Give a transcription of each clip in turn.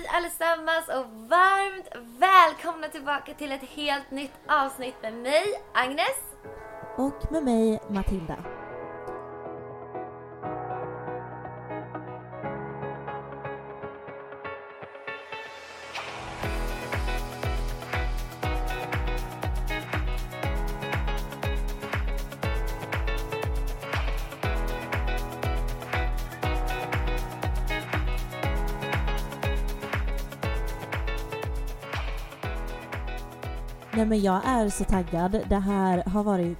Hej allesammans och varmt välkomna tillbaka till ett helt nytt avsnitt med mig, Agnes. Och med mig Matilda. Nej men jag är så taggad. Det här har varit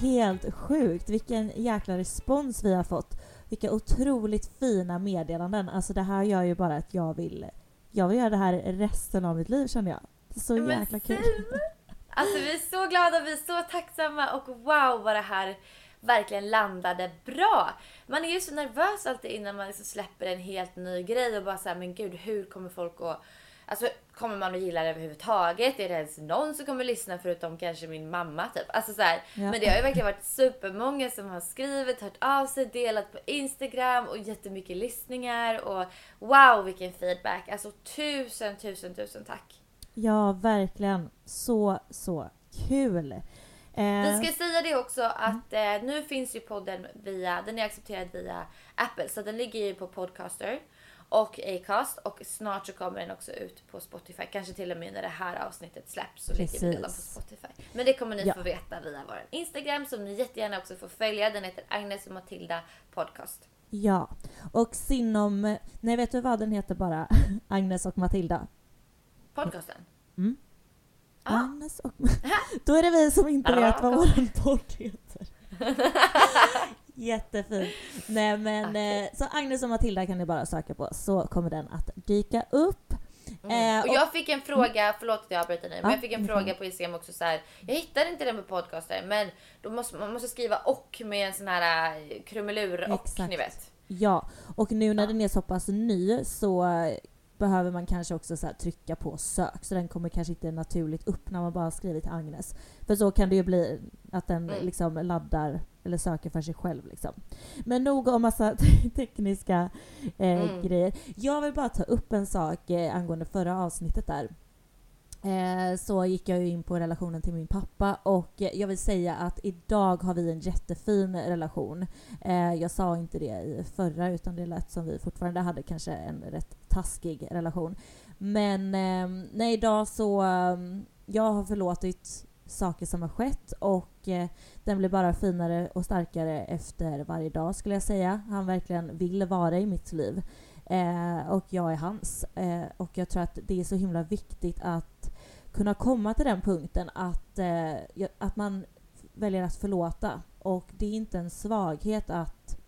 helt sjukt. Vilken jäkla respons vi har fått. Vilka otroligt fina meddelanden. Alltså det här gör ju bara att jag vill, jag vill göra det här resten av mitt liv känner jag. Så jäkla kul. Alltså vi är så glada, vi är så tacksamma och wow vad det här verkligen landade bra. Man är ju så nervös alltid innan man liksom släpper en helt ny grej och bara såhär, men gud hur kommer folk att Alltså kommer man att gilla det överhuvudtaget? Är det ens någon som kommer lyssna förutom kanske min mamma typ? Alltså så här, Ja. Men det har ju verkligen varit supermånga som har skrivit, hört av sig, delat på Instagram och jättemycket lyssningar och wow vilken feedback. Alltså tusen, tusen, tusen tack. Ja, verkligen. Så, så kul. Eh, Vi ska säga det också att eh, nu finns ju podden via, den är accepterad via Apple så den ligger ju på Podcaster och Acast och snart så kommer den också ut på Spotify. Kanske till och med när det här avsnittet släpps så ligger den på. Spotify. Men det kommer ni Ja. få veta via vår Instagram som ni jättegärna också får följa. Den heter Agnes och Matilda Podcast. Ja, och Sinom... Nej, vet du vad den heter bara? Agnes och Matilda. Podcasten. Mm. Ah. Agnes och... Då är det vi som inte Ja, vet vad vår podd heter. Jättefint. Nej men, eh, så Agnes och Matilda kan ni bara söka på så kommer den att dyka upp. Mm. Eh, och jag fick en fråga, förlåt att jag avbryter men Ja, jag fick en fråga på Instagram också så här. Jag hittar inte den på podcaster, men då måste, man måste skriva och med en sån här eh, krumelur och, Exakt. ni vet. Ja, och nu när Ja. den är så pass ny så eh, behöver man kanske också så här trycka på sök så den kommer kanske inte naturligt upp när man bara skrivit Agnes. För så kan det ju bli att den Mm. liksom laddar eller söker för sig själv liksom. Men nog om massa tekniska eh, Mm. grejer. Jag vill bara ta upp en sak eh, angående förra avsnittet där. Eh, så gick jag ju in på relationen till min pappa och eh, jag vill säga att idag har vi en jättefin relation. Eh, jag sa inte det i förra utan det lät som vi fortfarande hade kanske en rätt taskig relation. Men eh, nej, idag så... Eh, jag har förlåtit saker som har skett och eh, den blir bara finare och starkare efter varje dag skulle jag säga. Han verkligen vill vara i mitt liv. Eh, och jag är hans. Eh, och jag tror att det är så himla viktigt att kunna komma till den punkten att, eh, att man väljer att förlåta. Och det är inte en svaghet att,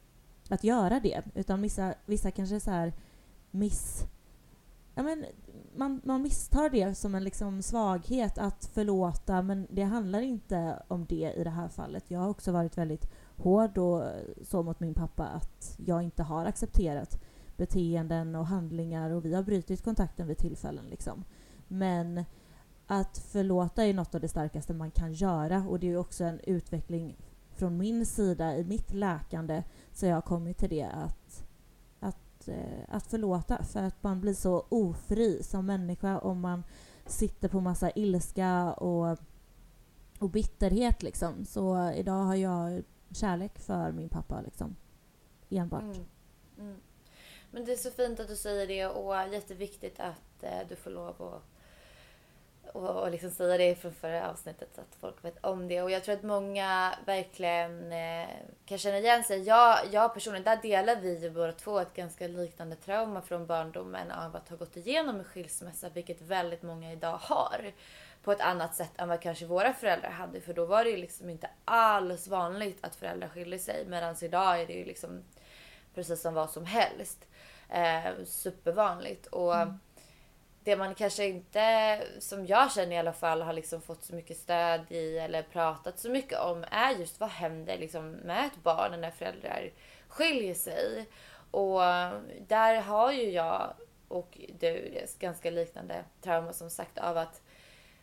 att göra det. Utan vissa, vissa kanske så här miss... Ja, men man, man misstar det som en liksom svaghet att förlåta men det handlar inte om det i det här fallet. Jag har också varit väldigt hård och eh, så mot min pappa att jag inte har accepterat beteenden och handlingar och vi har brutit kontakten vid tillfällen. Liksom. Men att förlåta är något av det starkaste man kan göra och det är också en utveckling från min sida i mitt läkande så jag har kommit till det att, att, eh, att förlåta för att man blir så ofri som människa om man sitter på massa ilska och, och bitterhet liksom. Så idag har jag kärlek för min pappa liksom. Enbart. Mm. Mm. Men det är så fint att du säger det och jätteviktigt att eh, du får lov att och, och liksom säga det från förra avsnittet så att folk vet om det. Och jag tror att många verkligen eh, kan känna igen sig. Jag, jag personligen, där delar vi ju båda två ett ganska liknande trauma från barndomen av att ha gått igenom en skilsmässa, vilket väldigt många idag har. På ett annat sätt än vad kanske våra föräldrar hade, för då var det ju liksom inte alls vanligt att föräldrar skiljer sig. Medan idag är det ju liksom precis som vad som helst. Eh, supervanligt. Och mm det man kanske inte, som jag känner i alla fall, har liksom fått så mycket stöd i eller pratat så mycket om är just vad händer liksom med ett barn när föräldrar skiljer sig. Och där har ju jag och du ganska liknande trauma som sagt av att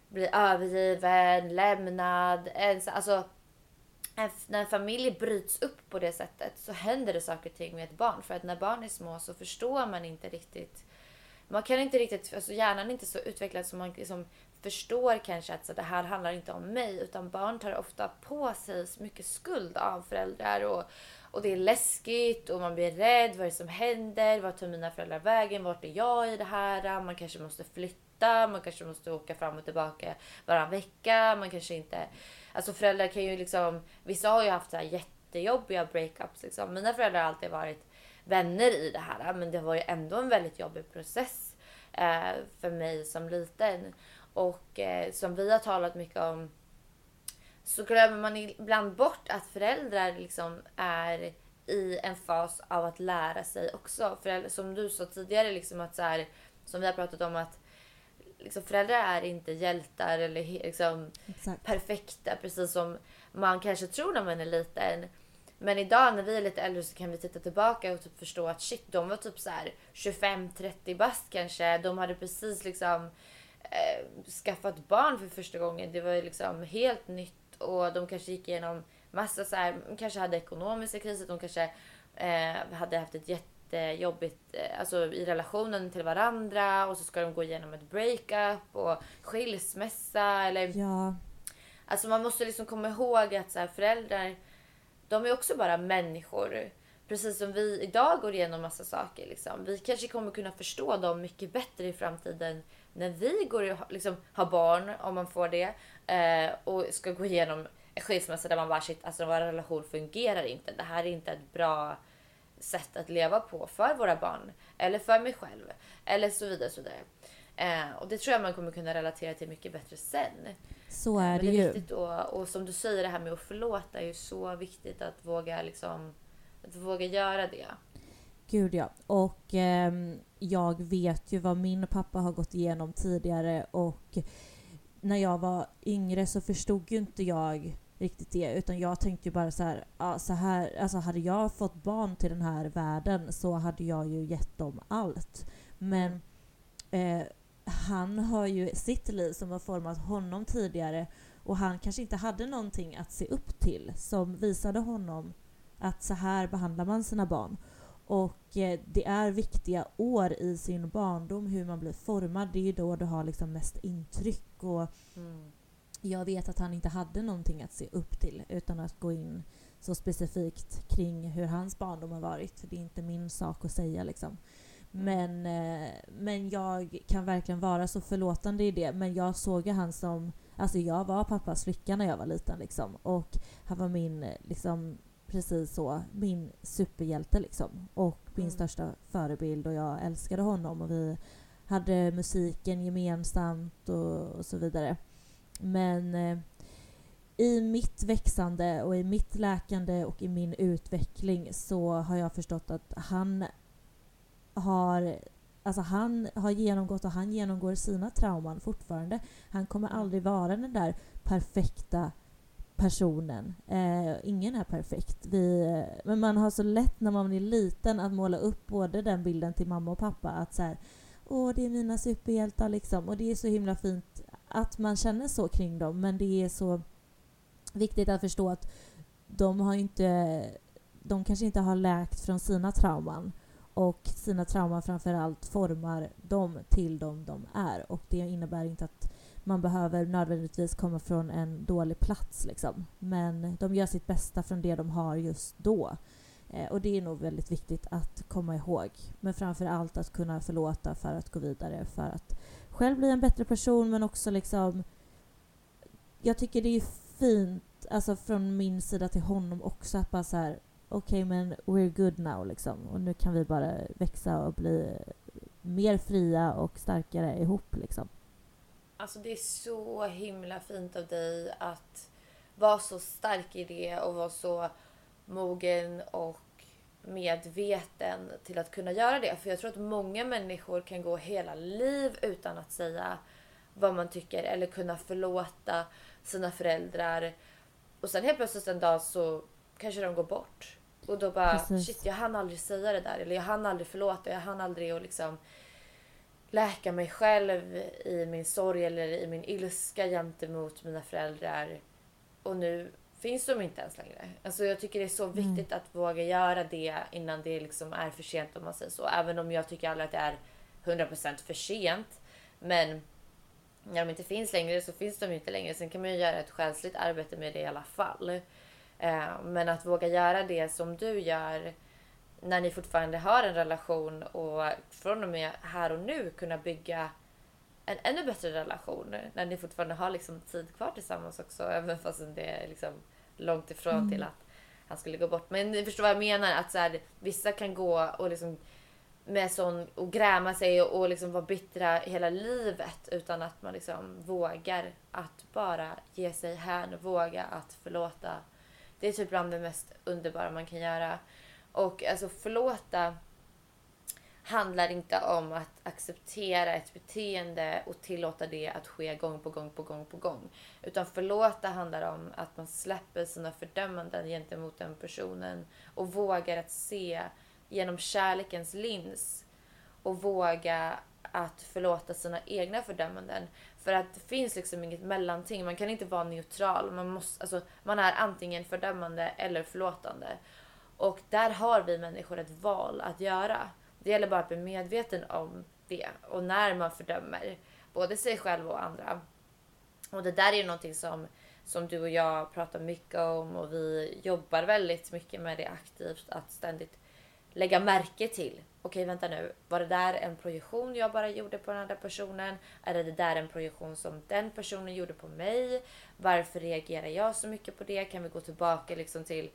bli övergiven, lämnad. Alltså, när en familj bryts upp på det sättet så händer det saker och ting med ett barn. För att när barn är små så förstår man inte riktigt. Man kan inte riktigt, alltså hjärnan är inte så utvecklad som man liksom förstår kanske att så det här handlar inte om mig. Utan barn tar ofta på sig så mycket skuld av föräldrar. Och, och det är läskigt och man blir rädd. Vad är det som händer? Vart tar mina föräldrar vägen? Vart är jag i det här? Man kanske måste flytta. Man kanske måste åka fram och tillbaka varannan vecka. Man kanske inte Alltså föräldrar kan ju liksom, vissa har ju haft så här jättejobbiga breakups liksom. Mina föräldrar har alltid varit vänner i det här men det var ju ändå en väldigt jobbig process eh, för mig som liten. Och eh, som vi har talat mycket om så glömmer man ibland bort att föräldrar liksom är i en fas av att lära sig också. Föräldrar, som du sa tidigare, liksom att så här, som vi har pratat om att liksom, föräldrar är inte hjältar eller liksom, perfekta precis som man kanske tror när man är liten. Men idag när vi är lite äldre så kan vi titta tillbaka och typ förstå att shit, de var typ så 25-30 bast kanske. De hade precis liksom eh, skaffat barn för första gången. Det var liksom helt nytt och de kanske gick igenom massa så här, kanske hade ekonomiska kriser. De kanske eh, hade haft ett jätte jättejobbigt eh, alltså, i relationen till varandra och så ska de gå igenom ett breakup och skilsmässa eller... Ja. Alltså man måste liksom komma ihåg att så här, föräldrar, de är också bara människor. Precis som vi idag går igenom massa saker. Liksom. Vi kanske kommer kunna förstå dem mycket bättre i framtiden när vi går och liksom, har barn, om man får det, eh, och ska gå igenom en skilsmässa där man bara shit, alltså vår relation fungerar inte. Det här är inte ett bra sätt att leva på för våra barn eller för mig själv eller så vidare. Så vidare. Eh, och det tror jag man kommer kunna relatera till mycket bättre sen. Så är det, det är ju. Viktigt att, och som du säger, det här med att förlåta är ju så viktigt att våga, liksom, att våga göra det. Gud ja. Och eh, jag vet ju vad min pappa har gått igenom tidigare och när jag var yngre så förstod ju inte jag riktigt det. Utan jag tänkte ju bara så här, ja, så här, alltså hade jag fått barn till den här världen så hade jag ju gett dem allt. Men eh, han har ju sitt liv som har format honom tidigare och han kanske inte hade någonting att se upp till som visade honom att så här behandlar man sina barn. Och eh, det är viktiga år i sin barndom, hur man blir formad. Det är ju då du har liksom mest intryck. Och mm jag vet att han inte hade någonting att se upp till utan att gå in så specifikt kring hur hans barndom har varit. För det är inte min sak att säga liksom. Men, eh, men jag kan verkligen vara så förlåtande i det. Men jag såg han som... Alltså jag var pappas flicka när jag var liten liksom. Och han var min, liksom, precis så, min superhjälte liksom. Och min mm. största förebild och jag älskade honom och vi hade musiken gemensamt och, och så vidare. Men eh, i mitt växande och i mitt läkande och i min utveckling så har jag förstått att han har Alltså han har genomgått och han genomgår sina trauman fortfarande. Han kommer mm. aldrig vara den där perfekta personen. Eh, ingen är perfekt. Vi, men man har så lätt när man är liten att måla upp både den bilden till mamma och pappa att så här, åh det är mina superhjältar liksom. Och det är så himla fint att man känner så kring dem men det är så viktigt att förstå att de har inte de kanske inte har läkt från sina trauman och sina trauman framförallt formar dem till de de är och det innebär inte att man behöver nödvändigtvis komma från en dålig plats liksom. Men de gör sitt bästa från det de har just då. Eh, och det är nog väldigt viktigt att komma ihåg. Men framför allt att kunna förlåta för att gå vidare, för att själv bli en bättre person men också liksom... Jag tycker det är fint, alltså från min sida till honom också att bara så här okej okay, men we're good now liksom och nu kan vi bara växa och bli mer fria och starkare ihop liksom. Alltså det är så himla fint av dig att vara så stark i det och vara så mogen och medveten till att kunna göra det. För jag tror att många människor kan gå hela liv utan att säga vad man tycker eller kunna förlåta sina föräldrar. Och sen helt plötsligt en dag så kanske de går bort. Och då bara Precis. shit jag hann aldrig säga det där eller jag hann aldrig förlåta, jag hann aldrig att liksom läka mig själv i min sorg eller i min ilska gentemot mina föräldrar. Och nu finns de inte ens längre. Alltså jag tycker det är så viktigt att våga göra det innan det liksom är för sent om man säger så. Även om jag tycker aldrig att det är 100% för sent. Men när de inte finns längre så finns de inte längre. Sen kan man ju göra ett själsligt arbete med det i alla fall. Eh, Men att våga göra det som du gör när ni fortfarande har en relation och från och med här och nu kunna bygga en ännu bättre relation när ni fortfarande har liksom tid kvar tillsammans också även fast det är liksom långt ifrån till att han skulle gå bort. Men ni förstår vad jag menar att så här, vissa kan gå och liksom med sån och gräma sig och, och liksom vara bittra hela livet utan att man liksom vågar att bara ge sig hän och våga att förlåta. Det är typ bland det mest underbara man kan göra. Och alltså förlåta handlar inte om att acceptera ett beteende och tillåta det att ske gång på gång på gång på gång. Utan förlåta handlar om att man släpper sina fördömanden gentemot den personen och vågar att se genom kärlekens lins och våga att förlåta sina egna fördömanden. För att det finns liksom inget mellanting. Man kan inte vara neutral. Man, måste, alltså, man är antingen fördömande eller förlåtande. Och där har vi människor ett val att göra. Det gäller bara att bli medveten om det och när man fördömer både sig själv och andra. Och det där är ju någonting som, som du och jag pratar mycket om och vi jobbar väldigt mycket med det aktivt att ständigt lägga märke till. Okej, vänta nu. Var det där en projektion jag bara gjorde på den andra personen? Är det där en projektion som den personen gjorde på mig? Varför reagerar jag så mycket på det? Kan vi gå tillbaka liksom till...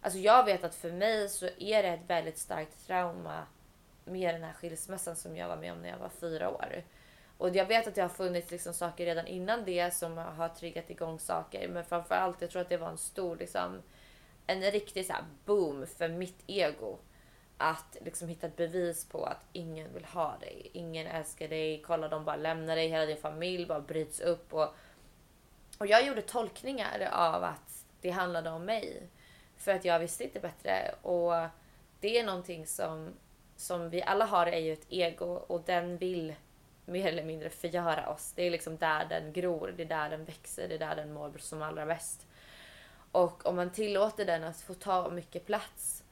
Alltså jag vet att för mig så är det ett väldigt starkt trauma med den här skilsmässan som jag var med om när jag var fyra år. Och jag vet att det har funnits liksom saker redan innan det som har triggat igång saker. Men framförallt, jag tror att det var en stor, liksom, en riktig så här boom för mitt ego. Att liksom hitta ett bevis på att ingen vill ha dig. Ingen älskar dig. Kolla, de bara lämnar dig. Hela din familj bara bryts upp. Och, och jag gjorde tolkningar av att det handlade om mig. För att jag visste inte bättre. Och det är någonting som, som vi alla har är ju ett ego och den vill mer eller mindre förgöra oss. Det är liksom där den gror, det är där den växer, det är där den mår som allra bäst. Och om man tillåter den att få ta mycket plats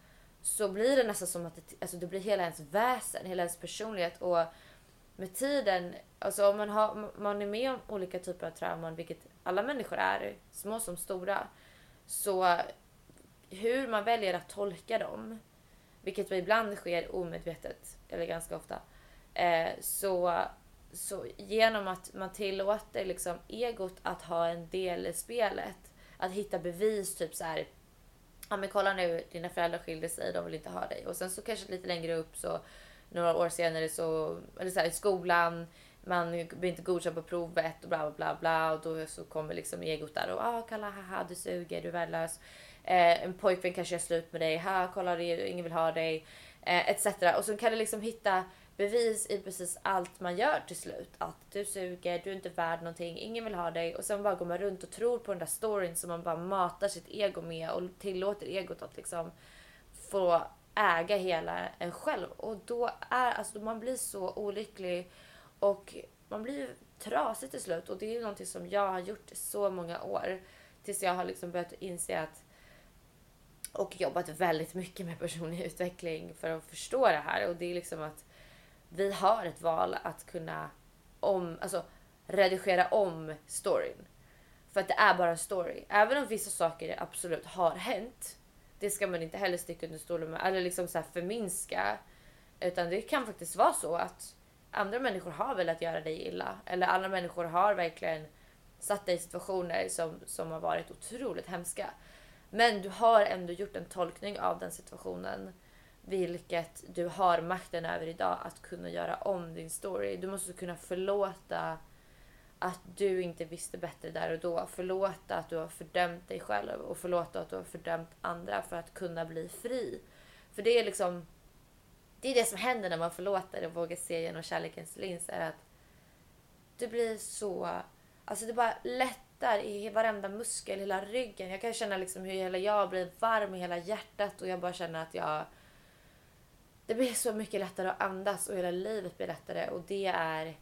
så blir det nästan som att det, alltså det blir hela ens väsen, hela ens personlighet. Och med tiden, alltså om man, har, man är med om olika typer av trauman, vilket alla människor är, små som stora, så hur man väljer att tolka dem, vilket ibland sker omedvetet, eller ganska ofta, eh, så, så genom att man tillåter liksom egot att ha en del i spelet, att hitta bevis, typ så här ja men kolla nu, dina föräldrar skilde sig, de vill inte ha dig. Och sen så kanske lite längre upp så några år senare så, eller så här, i skolan, man blir inte godkänd på provet och bla bla bla bla och då så kommer liksom egot där och ah kalla haha du suger, du är värdelös. Eh, en pojkvän kanske gör slut med dig, ha kolla det, ingen vill ha dig. Eh, etc. Och så kan du liksom hitta bevis i precis allt man gör till slut. Att du suger, du är inte värd någonting, ingen vill ha dig. Och sen bara går man runt och tror på den där storyn som man bara matar sitt ego med och tillåter egot att liksom få äga hela en själv. Och då är, alltså man blir så olycklig och man blir trasig till slut. Och det är ju någonting som jag har gjort i så många år. Tills jag har liksom börjat inse att och jobbat väldigt mycket med personlig utveckling för att förstå det här. Och det är liksom att vi har ett val att kunna om, alltså, redigera om storyn. För att det är bara en story. Även om vissa saker absolut har hänt. Det ska man inte heller sticka under stolen med eller liksom så här förminska. Utan det kan faktiskt vara så att andra människor har velat göra dig illa. Eller andra människor har verkligen satt dig i situationer som, som har varit otroligt hemska. Men du har ändå gjort en tolkning av den situationen vilket du har makten över idag att kunna göra om din story. Du måste kunna förlåta att du inte visste bättre där och då. Förlåta att du har fördömt dig själv och förlåta att du har fördömt andra för att kunna bli fri. För det är liksom, det är det som händer när man förlåter och vågar se genom kärlekens lins. Är att du blir så, alltså det bara lättar i varenda muskel, hela ryggen. Jag kan känna liksom hur hela jag blir varm i hela hjärtat och jag bara känner att jag det blir så mycket lättare att andas och hela livet blir lättare och det är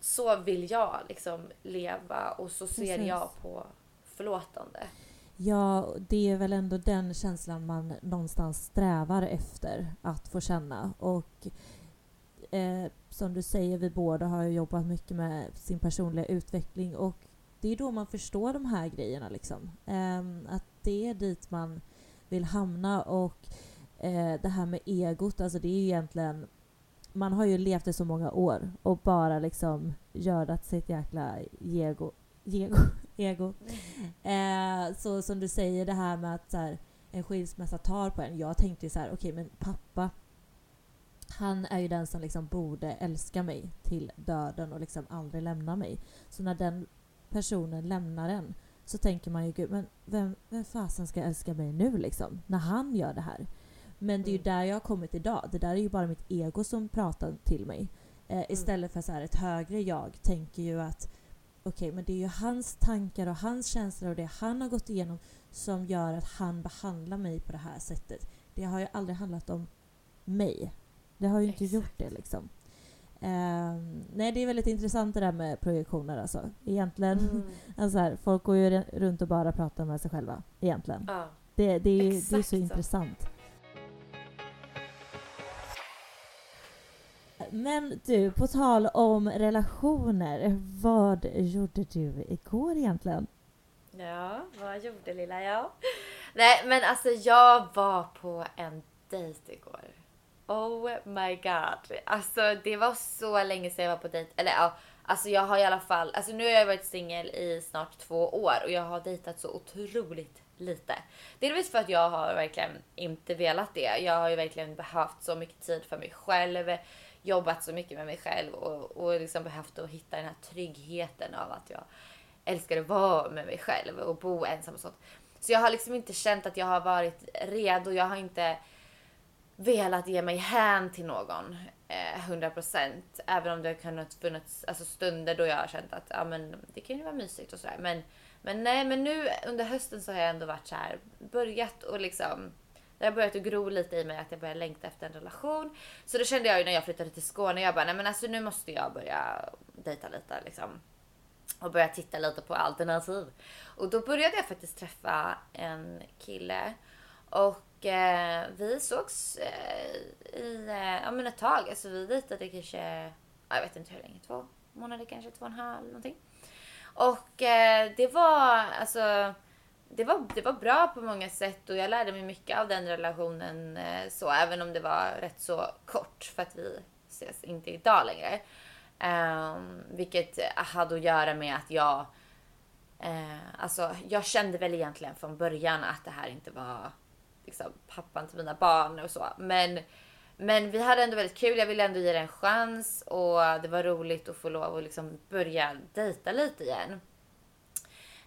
så vill jag liksom leva och så ser Precis. jag på förlåtande. Ja, det är väl ändå den känslan man någonstans strävar efter att få känna. Och eh, som du säger, vi båda har ju jobbat mycket med sin personliga utveckling och det är då man förstår de här grejerna liksom. Ehm, att det är dit man vill hamna och eh, det här med egot, alltså det är ju egentligen man har ju levt i så många år och bara liksom gördat sitt jäkla ego, ego, ego Eh, så som du säger det här med att så här, en skilsmässa tar på en. Jag tänkte ju så här, okej men pappa han är ju den som liksom borde älska mig till döden och liksom aldrig lämna mig. Så när den personen lämnar en så tänker man ju gud, men vem, vem fasen ska älska mig nu liksom? När han gör det här. Men det är ju Mm. där jag har kommit idag. Det där är ju bara mitt ego som pratar till mig. Eh, istället för så här ett högre jag tänker ju att okej, men det är ju hans tankar och hans känslor och det han har gått igenom som gör att han behandlar mig på det här sättet. Det har ju aldrig handlat om mig. Det har ju inte Exakt. gjort det liksom. Ehm, nej, det är väldigt intressant det där med projektioner alltså. Egentligen. Mm. Alltså här, folk går ju runt och bara pratar med sig själva. Egentligen. Ja. Det, det, är, det är så så. intressant. Men du, på tal om relationer. Vad gjorde du igår egentligen? ja, vad gjorde lilla jag? Nej men alltså jag var på en dejt igår. Oh my god. Alltså det var så länge sedan jag var på dejt. Eller ja, alltså jag har i alla fall, alltså nu har jag varit singel i snart två år och jag har dejtat så otroligt lite. Delvis för att jag har verkligen inte velat det. Jag har ju verkligen behövt så mycket tid för mig själv, jobbat så mycket med mig själv och, och liksom behövt att hitta den här tryggheten av att jag älskar att vara med mig själv och bo ensam och sånt. Så jag har liksom inte känt att jag har varit redo. Jag har inte velat ge mig hän till någon eh, 100% även om det har kunnat funnits alltså, stunder då jag har känt att ja, men, det kan ju vara mysigt och sådär. Men, men nej, men nu under hösten så har jag ändå varit så här börjat och liksom det har börjat att gro lite i mig att jag börjar längta efter en relation. Så då kände jag ju när jag flyttade till Skåne, jag bara nej men alltså nu måste jag börja dejta lite liksom. Och börja titta lite på alternativ. Och då började jag faktiskt träffa en kille. Och eh, vi sågs eh, i eh, ja, men ett tag. Alltså vi dejtade kanske, jag vet inte hur länge, två månader kanske, två och en halv någonting. Och eh, det var alltså det var, det var bra på många sätt och jag lärde mig mycket av den relationen. Eh, så även om det var rätt så kort för att vi ses inte idag längre. Um, vilket hade att göra med att jag Uh, alltså jag kände väl egentligen från början att det här inte var liksom, pappan till mina barn och så. Men, men vi hade ändå väldigt kul. Jag ville ändå ge det en chans och det var roligt att få lov att liksom börja dejta lite igen.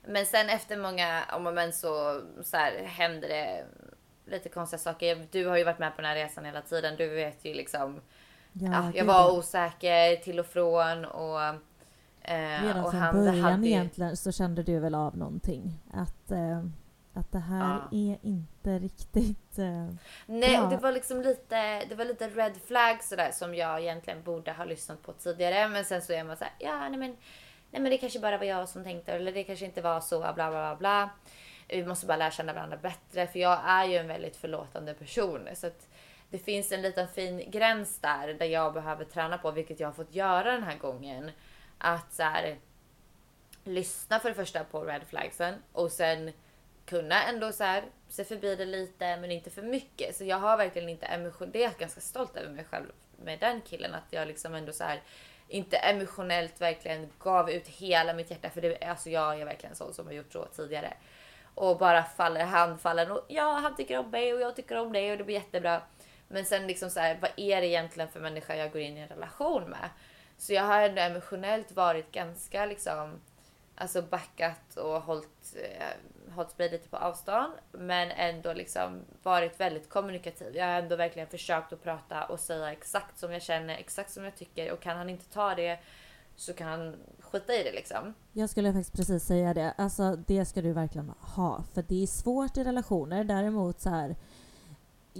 Men sen efter många om och men så, så här, hände det lite konstiga saker. Du har ju varit med på den här resan hela tiden. Du vet ju liksom. Ja, jag gud, var ja. osäker till och från och... Eh, Redan och från han början hade egentligen så kände du väl av någonting? Att, eh, att det här Ja. är inte riktigt... Eh, Nej, Ja. och det var liksom lite, det var lite red flag sådär som jag egentligen borde ha lyssnat på tidigare. Men sen så är man såhär, ja nej men, nej men det kanske bara var jag som tänkte eller det kanske inte var så, bla bla bla bla. Vi måste bara lära känna varandra bättre för jag är ju en väldigt förlåtande person. Så att det finns en liten fin gräns där, där jag behöver träna på, vilket jag har fått göra den här gången. Att så här, lyssna för det första på red flagsen och sen kunna ändå så här, se förbi det lite men inte för mycket. Så jag har verkligen inte emotion, det är jag ganska stolt över mig själv med den killen att jag liksom ändå så här inte emotionellt verkligen gav ut hela mitt hjärta för det, alltså jag är verkligen sån som har gjort så tidigare. Och bara faller handfallen och ja han tycker om mig och jag tycker om dig och det blir jättebra. Men sen liksom så här, vad är det egentligen för människa jag går in i en relation med? Så jag har ändå emotionellt varit ganska liksom alltså backat och hållit, eh, hållit mig lite på avstånd. Men ändå liksom varit väldigt kommunikativ. Jag har ändå verkligen försökt att prata och säga exakt som jag känner, exakt som jag tycker. Och kan han inte ta det så kan han skita i det liksom. Jag skulle faktiskt precis säga det. Alltså det ska du verkligen ha. För det är svårt i relationer. Däremot så här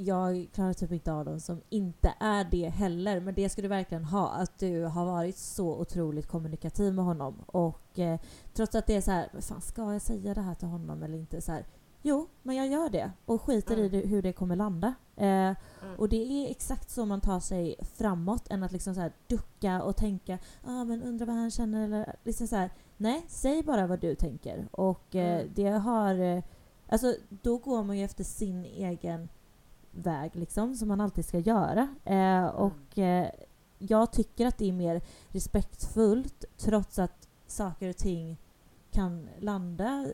jag klarar typ inte av dem som inte är det heller. Men det ska du verkligen ha. Att du har varit så otroligt kommunikativ med honom. Och eh, trots att det är så här, fan ska jag säga det här till honom eller inte? Så här, jo, men jag gör det. Och skiter mm. i det, hur det kommer landa. Eh, mm. Och det är exakt så man tar sig framåt. Än att liksom så här ducka och tänka, ah, men undrar vad han känner. Eller liksom så här, nej, säg bara vad du tänker. Och eh, mm. det har... Eh, alltså, då går man ju efter sin egen väg liksom, som man alltid ska göra. Eh, mm. och eh, jag tycker att det är mer respektfullt trots att saker och ting kan landa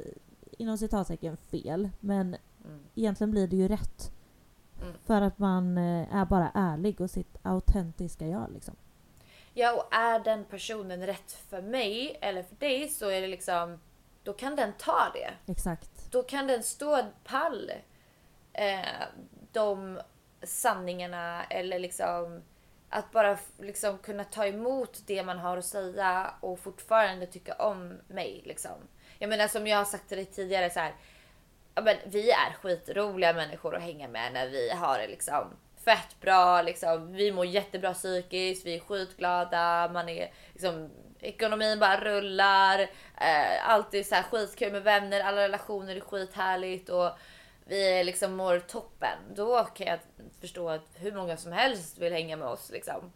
inom citattecken fel. Men mm. egentligen blir det ju rätt. Mm. För att man eh, är bara ärlig och sitt autentiska jag liksom. Ja, och är den personen rätt för mig eller för dig så är det liksom, då kan den ta det. Exakt. Då kan den stå pall. Eh, de sanningarna eller liksom att bara liksom kunna ta emot det man har att säga och fortfarande tycka om mig. Liksom. Jag menar som jag har sagt till dig tidigare så här, ja, men vi är skitroliga människor att hänga med när vi har det liksom fett bra. Liksom. Vi mår jättebra psykiskt, vi är skitglada, man är liksom ekonomin bara rullar. Eh, är så här skitkul med vänner, alla relationer är skithärligt och vi liksom mår toppen, då kan jag förstå att hur många som helst vill hänga med oss. Liksom.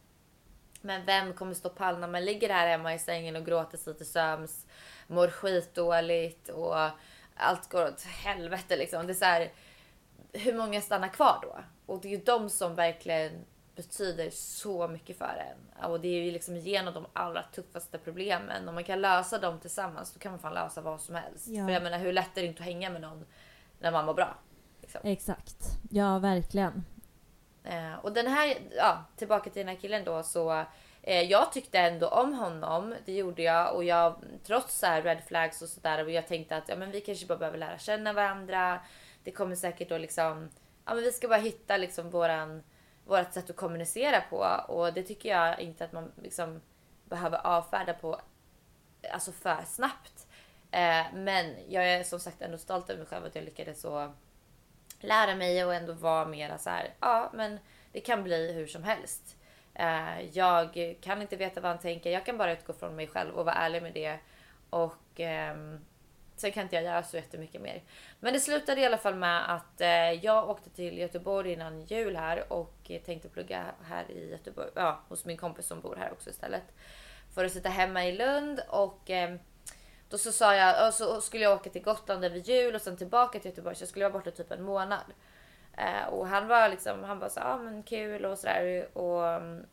Men vem kommer stå pall när man ligger här hemma i sängen och gråter sig till söms, mår skitdåligt och allt går åt helvete liksom. Det är så här, hur många stannar kvar då? Och det är ju de som verkligen betyder så mycket för en. Och det är ju liksom genom de allra tuffaste problemen. Om man kan lösa dem tillsammans, då kan man fan lösa vad som helst. Ja. För jag menar, hur lätt är det inte att hänga med någon när man mår bra. Liksom. Exakt. Ja, verkligen. Eh, och den här, ja, tillbaka till den här killen då så eh, jag tyckte ändå om honom, det gjorde jag och jag trots så här red flags och sådär och jag tänkte att ja, men vi kanske bara behöver lära känna varandra. Det kommer säkert då liksom, ja men vi ska bara hitta liksom våran, vårat sätt att kommunicera på och det tycker jag inte att man liksom behöver avfärda på alltså för snabbt. Eh, men jag är som sagt ändå stolt över mig själv att jag lyckades så lära mig och ändå vara mera så här. Ja, men det kan bli hur som helst. Eh, jag kan inte veta vad han tänker. Jag kan bara utgå från mig själv och vara ärlig med det. Och eh, sen kan inte jag göra så jättemycket mer. Men det slutade i alla fall med att eh, jag åkte till Göteborg innan jul här och tänkte plugga här i Göteborg. Ja, hos min kompis som bor här också istället. För att sitta hemma i Lund och ehm, då så sa jag, och så skulle jag åka till Gotland över jul och sen tillbaka till Göteborg så jag skulle vara borta typ en månad. Eh, och han var liksom, han bara så ja ah, men kul och sådär. Och,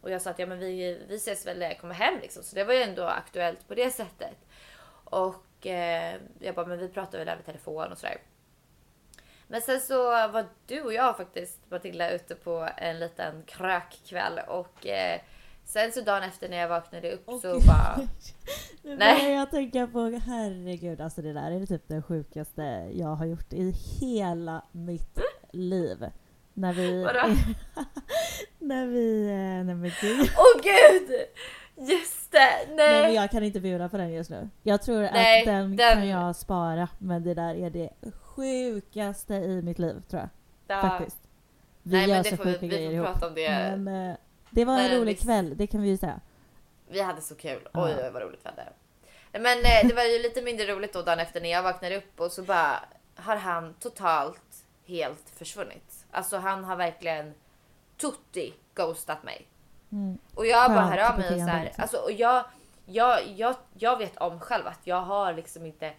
och jag sa att ja men vi, vi ses väl när jag kommer hem liksom. Så det var ju ändå aktuellt på det sättet. Och eh, jag bara, men vi pratar väl över telefon och sådär. Men sen så var du och jag faktiskt, Matilda, ute på en liten krökkväll och eh, Sen så dagen efter när jag vaknade upp oh, så bara... nu börjar jag tänka på, herregud, alltså det där är typ det sjukaste jag har gjort i hela mitt liv. När vi... Vadå? när vi... Eh, nej men gud. Åh oh, gud! Just det! Nej. nej men jag kan inte bjuda på den just nu. Jag tror nej, att den, den, kan jag spara, men det där är det sjukaste i mitt liv tror jag. Ja. Faktiskt. Vi nej, gör så sjuka vi, grejer ihop. Prata om det. Men, eh, det var en rolig vi... kväll, det kan vi ju säga. Vi hade så kul. Oj, oj vad roligt vi hade. Men eh, det var ju lite mindre roligt då dagen efter när jag vaknade upp och så bara har han totalt helt försvunnit. Alltså han har verkligen tutti ghostat mig. Mm. Och jag bara hör av mig och så här, alltså, och jag, jag, jag, jag vet om själv att jag har liksom inte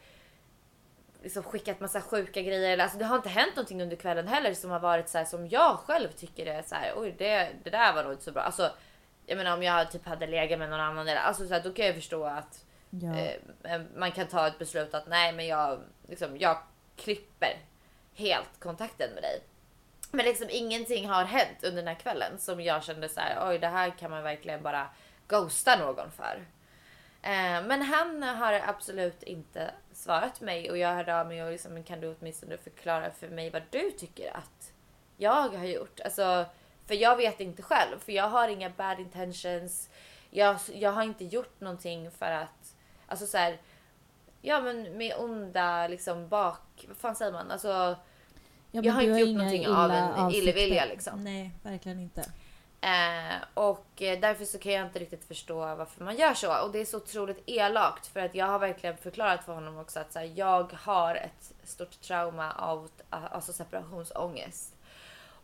liksom skickat massa sjuka grejer. Alltså det har inte hänt någonting under kvällen heller som har varit så här, som jag själv tycker är så här, oj det, det där var nog inte så bra. Alltså, jag menar om jag typ hade legat med någon annan eller alltså så här, då kan jag förstå att ja. eh, man kan ta ett beslut att nej men jag, liksom, jag klipper helt kontakten med dig. Men liksom ingenting har hänt under den här kvällen som jag kände så här, oj det här kan man verkligen bara ghosta någon för. Eh, men han har absolut inte svarat mig och jag hörde av mig och liksom, kan du åtminstone förklara för mig vad du tycker att jag har gjort? Alltså, för jag vet inte själv, för jag har inga bad intentions. Jag, jag har inte gjort någonting för att, alltså så här, ja men med onda liksom bak, vad fan säger man? Alltså, Ja, jag har inte gjort inga någonting av en illvilja liksom. Nej, verkligen inte. Eh, och eh, därför så kan jag inte riktigt förstå varför man gör så. Och det är så otroligt elakt för att jag har verkligen förklarat för honom också att så här, jag har ett stort trauma av alltså separationsångest.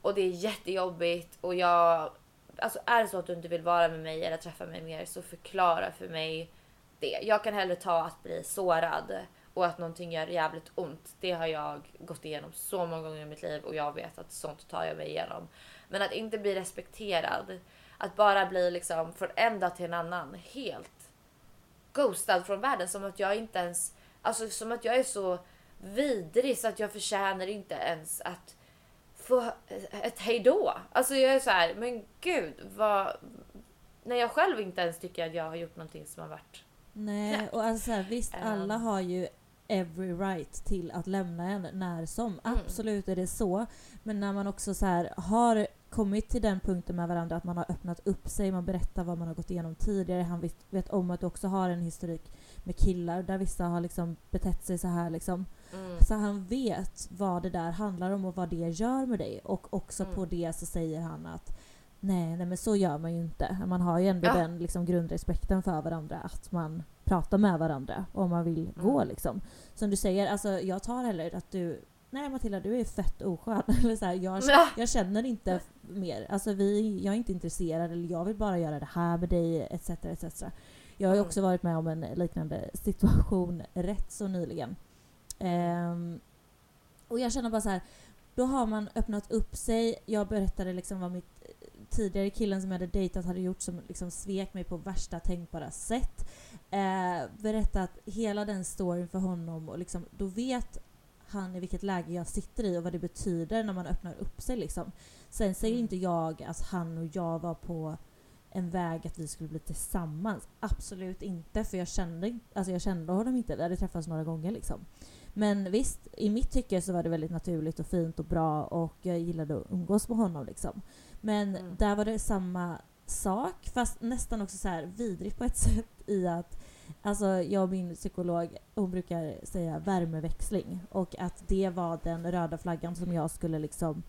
Och det är jättejobbigt och jag... Alltså är det så att du inte vill vara med mig eller träffa mig mer så förklara för mig det. Jag kan hellre ta att bli sårad och att någonting gör jävligt ont. Det har jag gått igenom så många gånger i mitt liv och jag vet att sånt tar jag mig igenom. Men att inte bli respekterad. Att bara bli liksom från en dag till en annan helt ghostad från världen. Som att jag inte ens, alltså som att jag är så vidrig så att jag förtjänar inte ens att få ett hejdå. Alltså jag är så här, men gud vad... När jag själv inte ens tycker att jag har gjort någonting som har varit... Nej, knäppt. och alltså så här, visst Ehm. alla har ju every right till att lämna en när som. Mm. Absolut är det så. Men när man också så här har kommit till den punkten med varandra att man har öppnat upp sig, man berättar vad man har gått igenom tidigare. Han vet, vet om att du också har en historik med killar där vissa har liksom betett sig så här liksom. Mm. Så han vet vad det där handlar om och vad det gör med dig. Och också Mm. på det så säger han att nej, nej men så gör man ju inte. Man har ju ändå Ja. den liksom grundrespekten för varandra att man pratar med varandra om man vill gå Mm. liksom. Som du säger, alltså jag tar heller att du Nej Matilda, du är fett oskön. Eller så här, jag, Ja. jag känner inte mer. Alltså vi, jag är inte intresserad eller jag vill bara göra det här med dig etc. etc. Jag har ju Mm. också varit med om en liknande situation rätt så nyligen. Ehm, och jag känner bara så här, då har man öppnat upp sig. Jag berättade liksom vad mitt eh, tidigare killen som jag hade dejtat hade gjort som liksom svek mig på värsta tänkbara sätt. Eh, berättat hela den storyn för honom och liksom, då vet han i vilket läge jag sitter i och vad det betyder när man öppnar upp sig liksom. Sen säger Mm. inte jag att han och jag var på en väg att vi skulle bli tillsammans. Absolut inte, för jag kände, alltså jag kände honom inte. Vi hade träffats några gånger liksom. Men visst, i mitt tycke så var det väldigt naturligt och fint och bra och jag gillade att umgås med honom liksom. Men Mm. där var det samma sak, fast nästan också så här vidrigt på ett sätt i att Alltså jag och min psykolog, hon brukar säga värmeväxling och att det var den röda flaggan som jag skulle liksom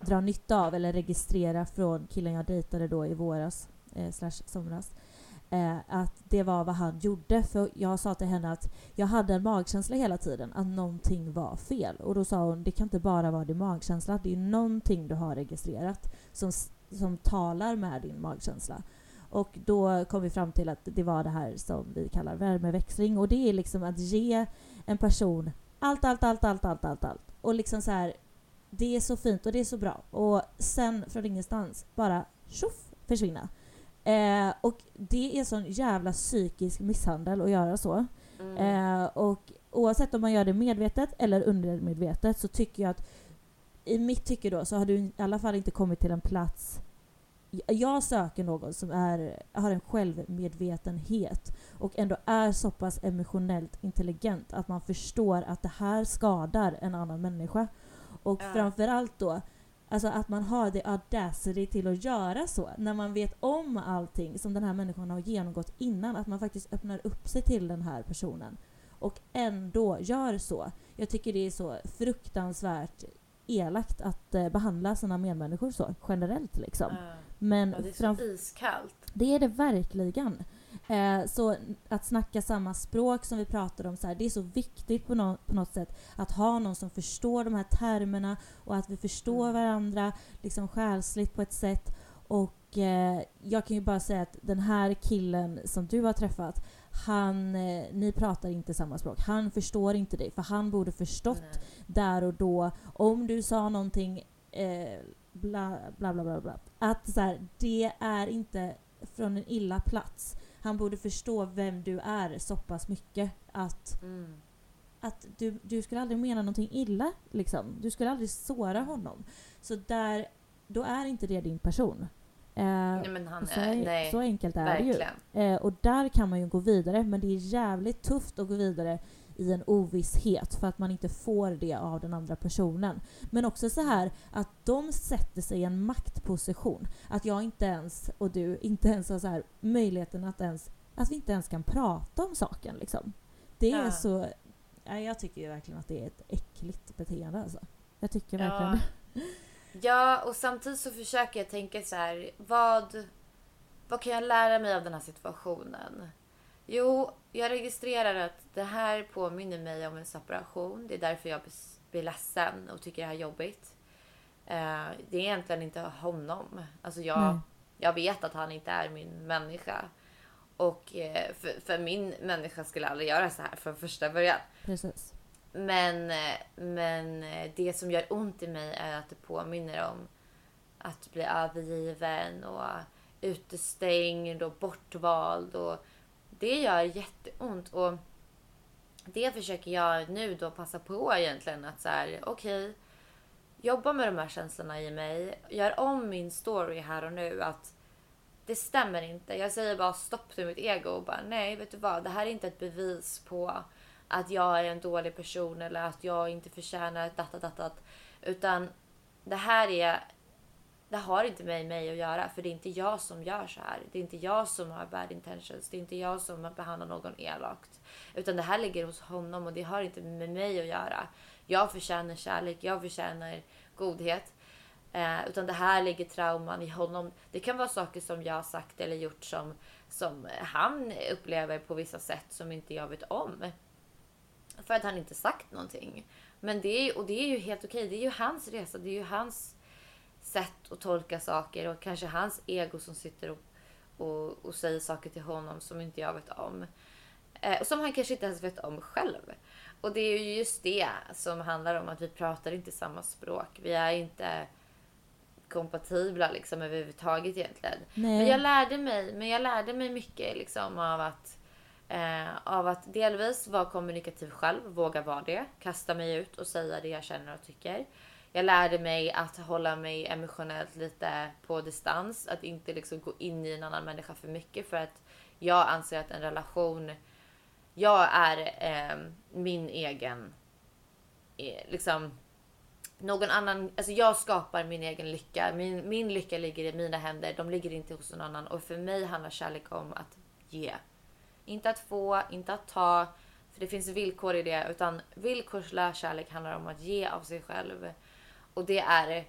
dra nytta av eller registrera från killen jag dejtade då i våras, eh, slash somras. Eh, att det var vad han gjorde. För jag sa till henne att jag hade en magkänsla hela tiden att någonting var fel. Och då sa hon, det kan inte bara vara din magkänsla, det är någonting du har registrerat som, som talar med din magkänsla. Och då kom vi fram till att det var det här som vi kallar värmeväxling och det är liksom att ge en person allt, allt, allt, allt, allt, allt, allt. Och liksom så här, det är så fint och det är så bra. Och sen från ingenstans bara tjoff försvinna. Eh, och det är sån jävla psykisk misshandel att göra så. Mm. Eh, och oavsett om man gör det medvetet eller undermedvetet så tycker jag att i mitt tycke då så har du i alla fall inte kommit till en plats jag söker någon som är, har en självmedvetenhet och ändå är så pass emotionellt intelligent att man förstår att det här skadar en annan människa. Och Ja. framförallt då Alltså att man har det audacity till att göra så. När man vet om allting som den här människan har genomgått innan. Att man faktiskt öppnar upp sig till den här personen. Och ändå gör så. Jag tycker det är så fruktansvärt elakt att eh, behandla sina medmänniskor så generellt liksom. Ja. Men Ja, det är så iskallt. det är det verkligen. Eh, så att snacka samma språk som vi pratade om, så här, det är så viktigt på, nå- på något sätt att ha någon som förstår de här termerna och att vi förstår Mm. varandra liksom själsligt på ett sätt. Och eh, jag kan ju bara säga att den här killen som du har träffat, han, eh, ni pratar inte samma språk. Han förstår inte dig, för han borde förstått Nej. där och då om du sa någonting eh, bla, bla bla bla bla. Att så här, det är inte från en illa plats. Han borde förstå vem du är så pass mycket att, Mm. att du, du skulle aldrig mena någonting illa. Liksom. Du skulle aldrig såra honom. Så där, då är inte det din person. Eh, Nej, men han så, är, nej, så enkelt är verkligen. det ju. Eh, och där kan man ju gå vidare, men det är jävligt tufft att gå vidare i en ovisshet för att man inte får det av den andra personen. Men också så här att de sätter sig i en maktposition. Att jag inte ens, och du, inte ens har så här möjligheten att ens, att vi inte ens kan prata om saken liksom. Det är Ja. så, ja, jag tycker verkligen att det är ett äckligt beteende alltså. Jag tycker Ja. verkligen det. Ja, och samtidigt så försöker jag tänka så här, vad, vad kan jag lära mig av den här situationen? Jo, jag registrerar att det här påminner mig om en separation. Det är därför jag blir ledsen och tycker det här är jobbigt. Eh, det är egentligen inte honom. Alltså jag, Nej. jag vet att han inte är min människa. Och eh, för, för min människa skulle aldrig göra så här från första början. Precis. Men, eh, men det som gör ont i mig är att det påminner om att bli övergiven och utestängd och bortvald. Och det gör jätteont. Och det försöker jag nu då passa på egentligen att så här, okej, jobba med de här känslorna i mig. Gör om min story här och nu. att det stämmer inte. Jag säger bara stopp till mitt ego och bara nej, vet du vad? Det här är inte ett bevis på att jag är en dålig person eller att jag inte förtjänar ett datta-datta. Utan det här är det har inte med mig att göra för det är inte jag som gör så här. Det är inte jag som har bad intentions. Det är inte jag som behandlar någon elakt. Utan det här ligger hos honom och det har inte med mig att göra. Jag förtjänar kärlek, jag förtjänar godhet. Eh, utan det här ligger trauman i honom. Det kan vara saker som jag har sagt eller gjort som, som han upplever på vissa sätt som inte jag vet om. För att han inte sagt någonting. Men det är, och det är ju helt okej. Det är ju hans resa. Det är ju hans sätt att tolka saker och kanske hans ego som sitter och, och, och säger saker till honom som inte jag vet om. Eh, och som han kanske inte ens vet om själv. Och det är ju just det som handlar om att vi pratar inte samma språk. Vi är inte kompatibla liksom överhuvudtaget egentligen. Nej. Men jag lärde mig, men jag lärde mig mycket liksom av att eh, av att delvis vara kommunikativ själv, våga vara det, kasta mig ut och säga det jag känner och tycker. Jag lärde mig att hålla mig emotionellt lite på distans, att inte liksom gå in i en annan människa för mycket för att jag anser att en relation, jag är eh, min egen, eh, liksom någon annan, alltså jag skapar min egen lycka. Min, min lycka ligger i mina händer, de ligger inte hos någon annan. Och för mig handlar kärlek om att ge. Inte att få, inte att ta, för det finns villkor i det. Utan villkorslös kärlek handlar om att ge av sig själv. Och det är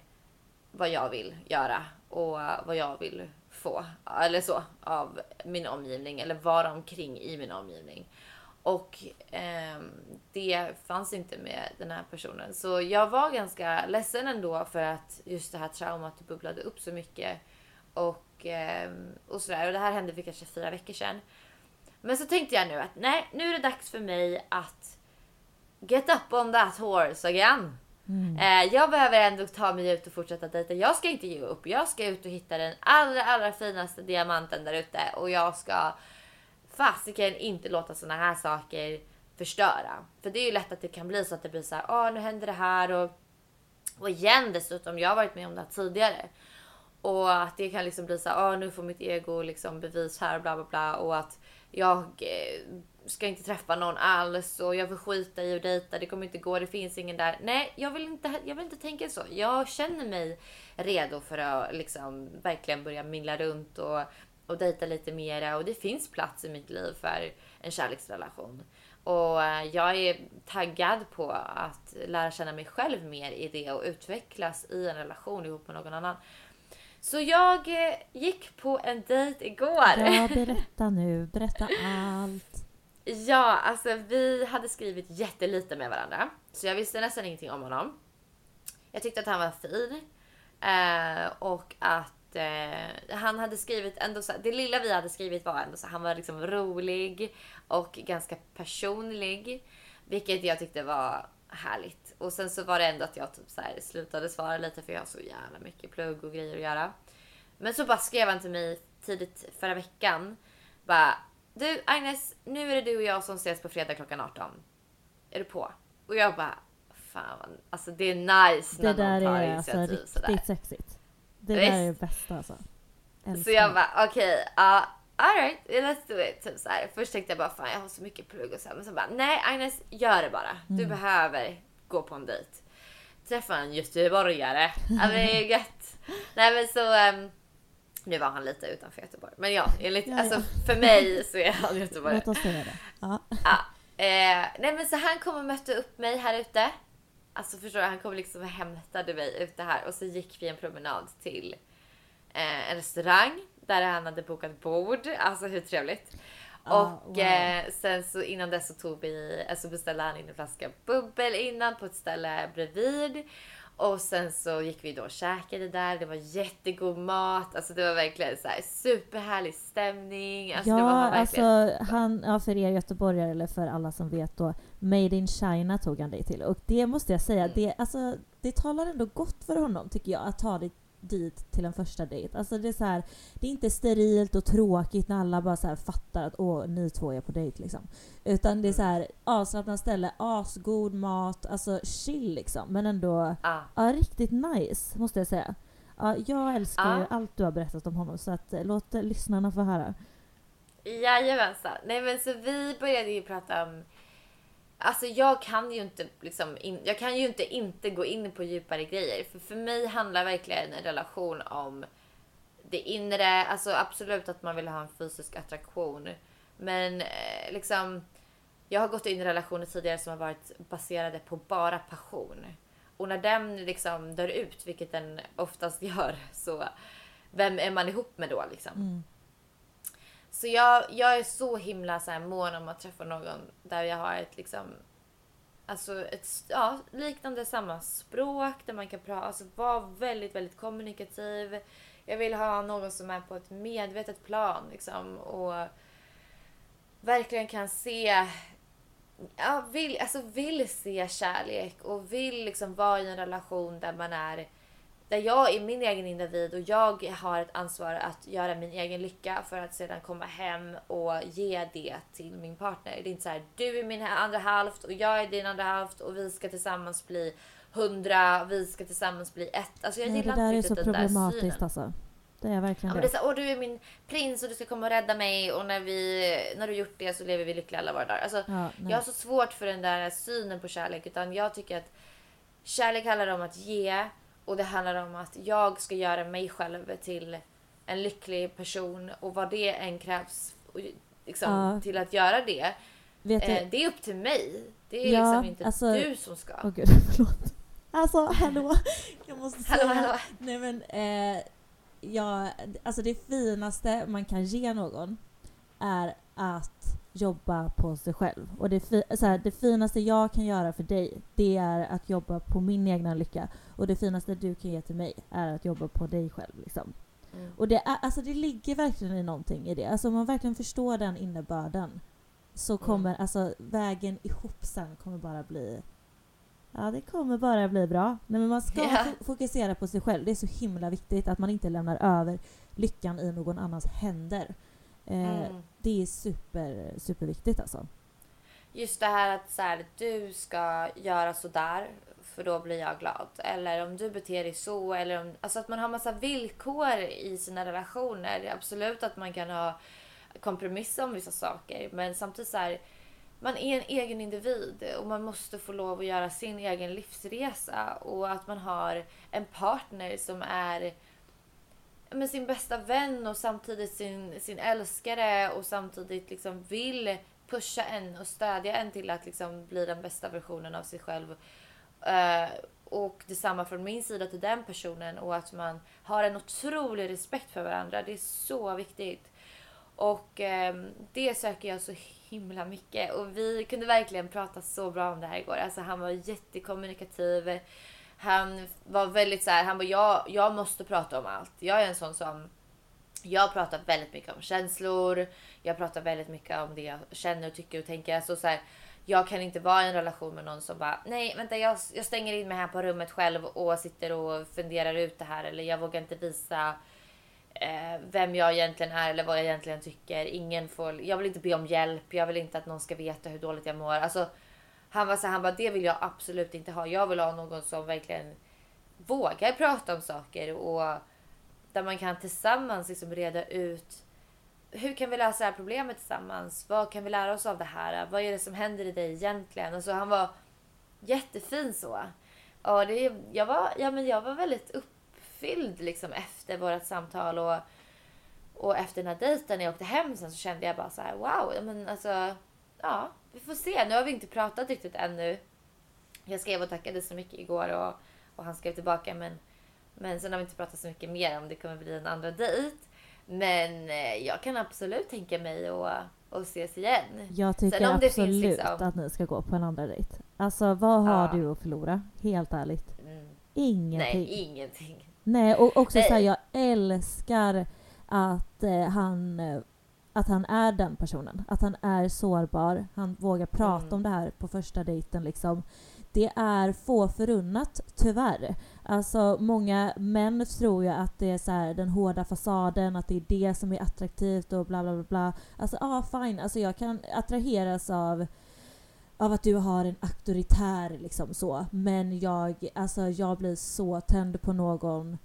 vad jag vill göra och vad jag vill få. Eller så, av min omgivning. Eller vara omkring i min omgivning. Och eh, det fanns inte med den här personen. Så jag var ganska ledsen ändå för att just det här traumat bubblade upp så mycket. Och, eh, och sådär. Och det här hände för kanske fyra veckor sedan. Men så tänkte jag nu att nej, nu är det dags för mig att get up on that horse again. Mm. Eh, jag behöver ändå ta mig ut och fortsätta dejta. Jag ska inte ge upp. Jag ska ut och hitta den allra, allra finaste diamanten där ute och jag ska fasiken inte låta såna här saker förstöra. För det är ju lätt att det kan bli så att det blir så här, åh nu händer det här och, och igen dessutom, jag har varit med om det här tidigare. Och att det kan liksom bli så här, åh nu får mitt ego liksom bevis här och bla bla bla och att jag eh, ska inte träffa någon alls och jag får skita i att dejta, det kommer inte gå, det finns ingen där. Nej, jag vill inte, jag vill inte tänka så. Jag känner mig redo för att liksom verkligen börja mingla runt och, och dejta lite mera och det finns plats i mitt liv för en kärleksrelation. Och eh, jag är taggad på att lära känna mig själv mer i det och utvecklas i en relation ihop med någon annan. Så jag eh, gick på en dejt igår. Ja, berätta nu. Berätta allt. Ja, alltså vi hade skrivit jättelite med varandra. Så jag visste nästan ingenting om honom. Jag tyckte att han var fin. Eh, och att eh, han hade skrivit ändå så, Det lilla vi hade skrivit var ändå så han var liksom rolig och ganska personlig. Vilket jag tyckte var härligt. Och sen så var det ändå att jag typ så här slutade svara lite för jag har så jävla mycket plugg och grejer att göra. Men så bara skrev han till mig tidigt förra veckan. Bara du Agnes, nu är det du och jag som ses på fredag klockan 18. Är du på? Och jag bara, fan alltså det är nice Det när där någon tar är alltså initiativ riktigt sådär. sexigt. Det Visst. där är det bästa alltså. Älskar Så jag det. bara okej, ja alright, let's do it. Typ så här. Först tänkte jag bara fan jag har så mycket plugg och så här. Men så bara nej Agnes, gör det bara. Du behöver gå på en dejt. Träffa en göteborgare. Ja, det är gött. Nej men så ehm, nu var han lite utanför Göteborg. Men ja, enligt, Ja, alltså för mig så är han göteborgare. Låt oss säga det. Ja. Ja. Eh, nej men så han kom och mötte upp mig här ute. Alltså förstår du, han kom liksom och hämtade mig ute här och så gick vi en promenad till eh, en restaurang där han hade bokat bord. Alltså hur trevligt. Ah, och wow. eh, sen så innan dess så tog vi, alltså beställde han in en flaska bubbel innan på ett ställe bredvid. Och sen så gick vi då och käkade där. Det var jättegod mat. Alltså det var verkligen så här superhärlig stämning. Alltså det var ja, verkligen alltså han, ja, för er göteborgare eller för alla som vet då, Made in China tog han dig till. Och det måste jag säga, Mm. det, alltså, det talar ändå gott för honom tycker jag, att ta dig dit till en första dejt. Alltså det är så här, det är inte sterilt och tråkigt när alla bara så här fattar att åh, ni två är på dejt liksom. Utan det är så här avslappnat ställe, asgod mat, alltså chill liksom. Men ändå, Ja. ja riktigt nice måste jag säga. Ja, jag älskar ju allt du har berättat om honom så att eh, låt eh, lyssnarna få höra. Jajamensan. Nej men så vi började ju prata om Alltså jag kan ju inte liksom, in, jag kan ju inte inte gå in på djupare grejer. För för mig handlar verkligen en relation om det inre, alltså absolut att man vill ha en fysisk attraktion. Men eh, liksom, jag har gått in i relationer tidigare som har varit baserade på bara passion. Och när den liksom dör ut, vilket den oftast gör, så vem är man ihop med då liksom? Mm. Så jag, jag är så himla så här mån om att träffa någon där jag har ett liksom Alltså ett ja, liknande samma språk där man kan prata, alltså vara väldigt, väldigt kommunikativ. Jag vill ha någon som är på ett medvetet plan liksom och verkligen kan se Ja, vill, alltså vill se kärlek och vill liksom vara i en relation där man är där jag är min egen individ och jag har ett ansvar att göra min egen lycka för att sedan komma hem och ge det till min partner. Det är inte så här, du är min andra halft och jag är din andra halft och vi ska tillsammans bli hundra, vi ska tillsammans bli ett. Alltså jag Nej, det gillar där är inte så riktigt den där problematiskt synen. alltså. Det är verkligen Ja, det det. är så här, Åh, du är min prins och du ska komma och rädda mig och när, vi, när du gjort det så lever vi lyckliga alla våra dagar. Alltså, Ja, jag har så svårt för den där synen på kärlek utan jag tycker att kärlek handlar om att ge och det handlar om att jag ska göra mig själv till en lycklig person och vad det än krävs och liksom, Ja. till att göra det. Eh, det är upp till mig. Det är Ja, liksom inte alltså- du som ska. Åh gud, förlåt. Alltså hallå, jag måste säga. Hallå, hallå. Nej men, eh, ja, alltså det finaste man kan ge någon är att jobba på sig själv. Och det, fi- så här, det finaste jag kan göra för dig, det är att jobba på min egna lycka. Och det finaste du kan ge till mig är att jobba på dig själv. Liksom. Mm. Och det, är, alltså det ligger verkligen i någonting i det. Alltså om man verkligen förstår den innebörden så kommer alltså vägen ihop sen kommer bara bli Ja, det kommer bara bli bra. Nej, men man ska fo- fokusera på sig själv. Det är så himla viktigt att man inte lämnar över lyckan i någon annans händer. Eh, Mm. Det är super, superviktigt alltså. Just det här att så här, du ska göra så där för då blir jag glad. Eller om du beter dig så. Eller om, alltså att man har massa villkor i sina relationer. Absolut att man kan ha kompromissa om vissa saker. Men samtidigt så här, man är en egen individ och man måste få lov att göra sin egen livsresa. Och att man har en partner som är med sin bästa vän och samtidigt sin, sin älskare och samtidigt liksom vill pusha en och stödja en till att liksom bli den bästa versionen av sig själv. Eh, och detsamma från min sida till den personen och att man har en otrolig respekt för varandra. Det är så viktigt. Och eh, det söker jag så himla mycket. Och vi kunde verkligen prata så bra om det här igår. Alltså han var jättekommunikativ. Han var väldigt så här, han bara jag, jag måste prata om allt. Jag är en sån som jag pratar väldigt mycket om känslor. Jag pratar väldigt mycket om det jag känner och tycker och tänker. Alltså så här, jag kan inte vara i en relation med någon som bara nej vänta jag, jag stänger in mig här på rummet själv och sitter och funderar ut det här eller jag vågar inte visa eh, vem jag egentligen är eller vad jag egentligen tycker. Ingen får, jag vill inte be om hjälp. Jag vill inte att någon ska veta hur dåligt jag mår. Alltså, han var så han bara det vill jag absolut inte ha. Jag vill ha någon som verkligen vågar prata om saker och där man kan tillsammans liksom reda ut hur kan vi lösa det här problemet tillsammans? Vad kan vi lära oss av det här? Vad är det som händer i dig egentligen? Alltså han var jättefin så. Och det, jag, var, ja, men jag var väldigt uppfylld liksom efter vårt samtal och, och efter den här dejten när jag åkte hem sen så kände jag bara så här wow, men alltså ja, vi får se. Nu har vi inte pratat riktigt ännu. Jag skrev och tackade så mycket igår och, och han skrev tillbaka men, men sen har vi inte pratat så mycket mer om det kommer bli en andra dejt. Men eh, jag kan absolut tänka mig att, att ses igen. Jag tycker absolut finns liksom- att ni ska gå på en andra dejt. Alltså vad har Ja. du att förlora? Helt ärligt. Mm. Ingenting. Nej, ingenting. Nej, och också Nej. så här, jag älskar att eh, han eh, att han är den personen. Att han är sårbar. Han vågar prata Mm. om det här på första dejten liksom. Det är få förunnat, tyvärr. Alltså många män tror ju att det är så här, den hårda fasaden, att det är det som är attraktivt och bla bla bla. bla. Alltså ja, ah, fine. Alltså jag kan attraheras av av att du har en auktoritär liksom så. Men jag, alltså jag blir så tänd på någon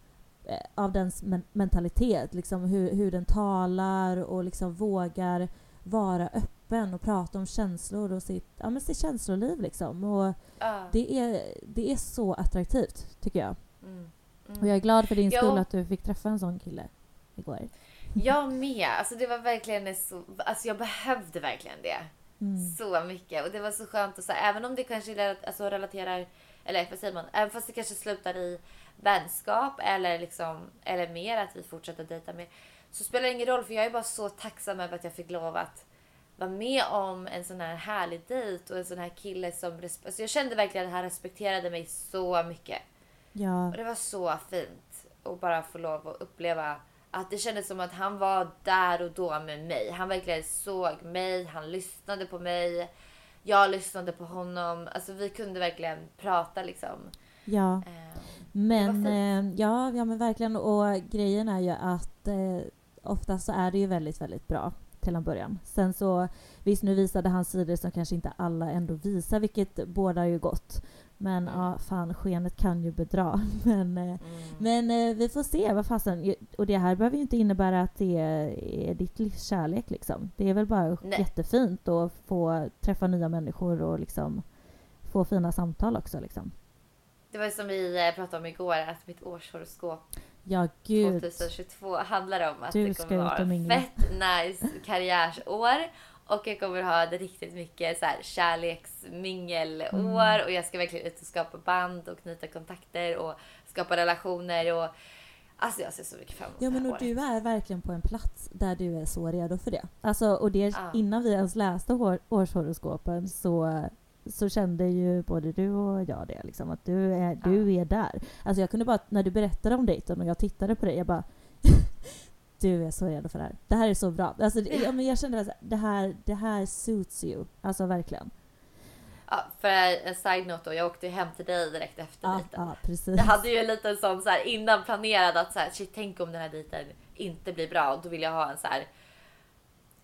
eh, av dens men- mentalitet. Liksom hur, hur den talar och liksom vågar vara öppen och prata om känslor och sitt, ja, men sitt känsloliv liksom. Och Ja. det är, det är så attraktivt tycker jag. Mm. Och Mm. jag är glad för din skull att du fick träffa en sån kille igår. Jag med. Alltså det var verkligen en så... Alltså jag behövde verkligen det. Mm. Så mycket. Och det var så skönt att säga, även om det kanske alltså, relaterar, eller vad säger man? Även fast det kanske slutar i vänskap eller liksom, eller mer att vi fortsätter dejta mer. Så spelar det ingen roll för jag är bara så tacksam över att jag fick lov att vara med om en sån här härlig dejt och en sån här kille som... Alltså jag kände verkligen att han respekterade mig så mycket. Ja, Och det var så fint att bara få lov att uppleva att det kändes som att han var där och då med mig. Han verkligen såg mig, han lyssnade på mig. Jag lyssnade på honom. Alltså vi kunde verkligen prata liksom. ja. Eh, Men eh, ja, ja men verkligen och grejen är ju att eh, oftast så är det ju väldigt, väldigt bra till en början. Sen så, visst nu visade han sidor som kanske inte alla ändå visar, vilket båda ju gott. Men Mm. ja, fan skenet kan ju bedra. Men, eh, mm. men eh, vi får se vad fasen, och det här behöver ju inte innebära att det är, ditt livs kärlek liksom. Det är väl bara Nej. jättefint att få träffa nya människor och liksom få fina samtal också liksom. Det var som vi eh, pratade om igår, att mitt årshoroskop Ja, gud. 2022 handlar om att Du det kommer vara fett nice karriärsår. Och jag kommer ha ett riktigt mycket så här kärleksmingelår Mm. och jag ska verkligen ut och skapa band och knyta kontakter och skapa relationer och alltså jag ser så mycket fram emot Ja det här men och året. du är verkligen på en plats där du är så redo för det. Alltså och det Ja. innan vi ens läste år, årshoroskopen så, så kände ju både du och jag det liksom att du är, du är där. Alltså jag kunde bara, när du berättade om dejten och jag tittade på dig, jag bara du är så redo för det här. Det här är så bra. Alltså, ja, men jag kände att det här, det här suits you. Alltså verkligen. Ja, för en side note då, jag åkte hem till dig direkt efter Ja, dejten. ja precis. Jag hade ju en liten sån så här innan planerad att så här, shit tänk om den här dejten inte blir bra. Då vill jag ha en så här.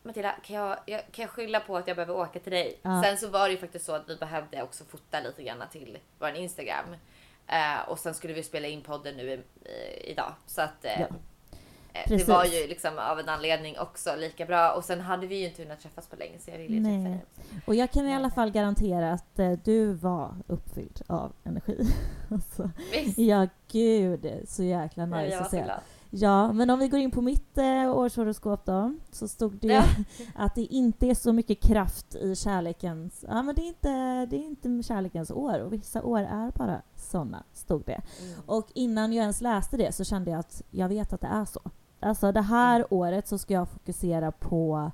Matilda, kan jag, jag, kan jag skylla på att jag behöver åka till dig? Ja. Sen så var det ju faktiskt så att vi behövde också fota lite grann till vår Instagram. Eh, och sen skulle vi spela in podden nu eh, idag. Så att eh, Ja. eh, det var ju liksom av en anledning också lika bra. Och sen hade vi ju inte hunnit träffas på länge så jag ville ju träffa dig. Och jag kan i alla fall garantera att eh, du var uppfylld av energi. alltså, Visst, ja, gud. Så jäkla nice var att se. Ja, men om vi går in på mitt eh, årshoroskop då, så stod det Ja. att det inte är så mycket kraft i kärlekens... Ja, men det är inte, det är inte kärlekens år och vissa år är bara såna, stod det. Mm. Och innan jag ens läste det så kände jag att jag vet att det är så. Alltså det här Mm. året så ska jag fokusera på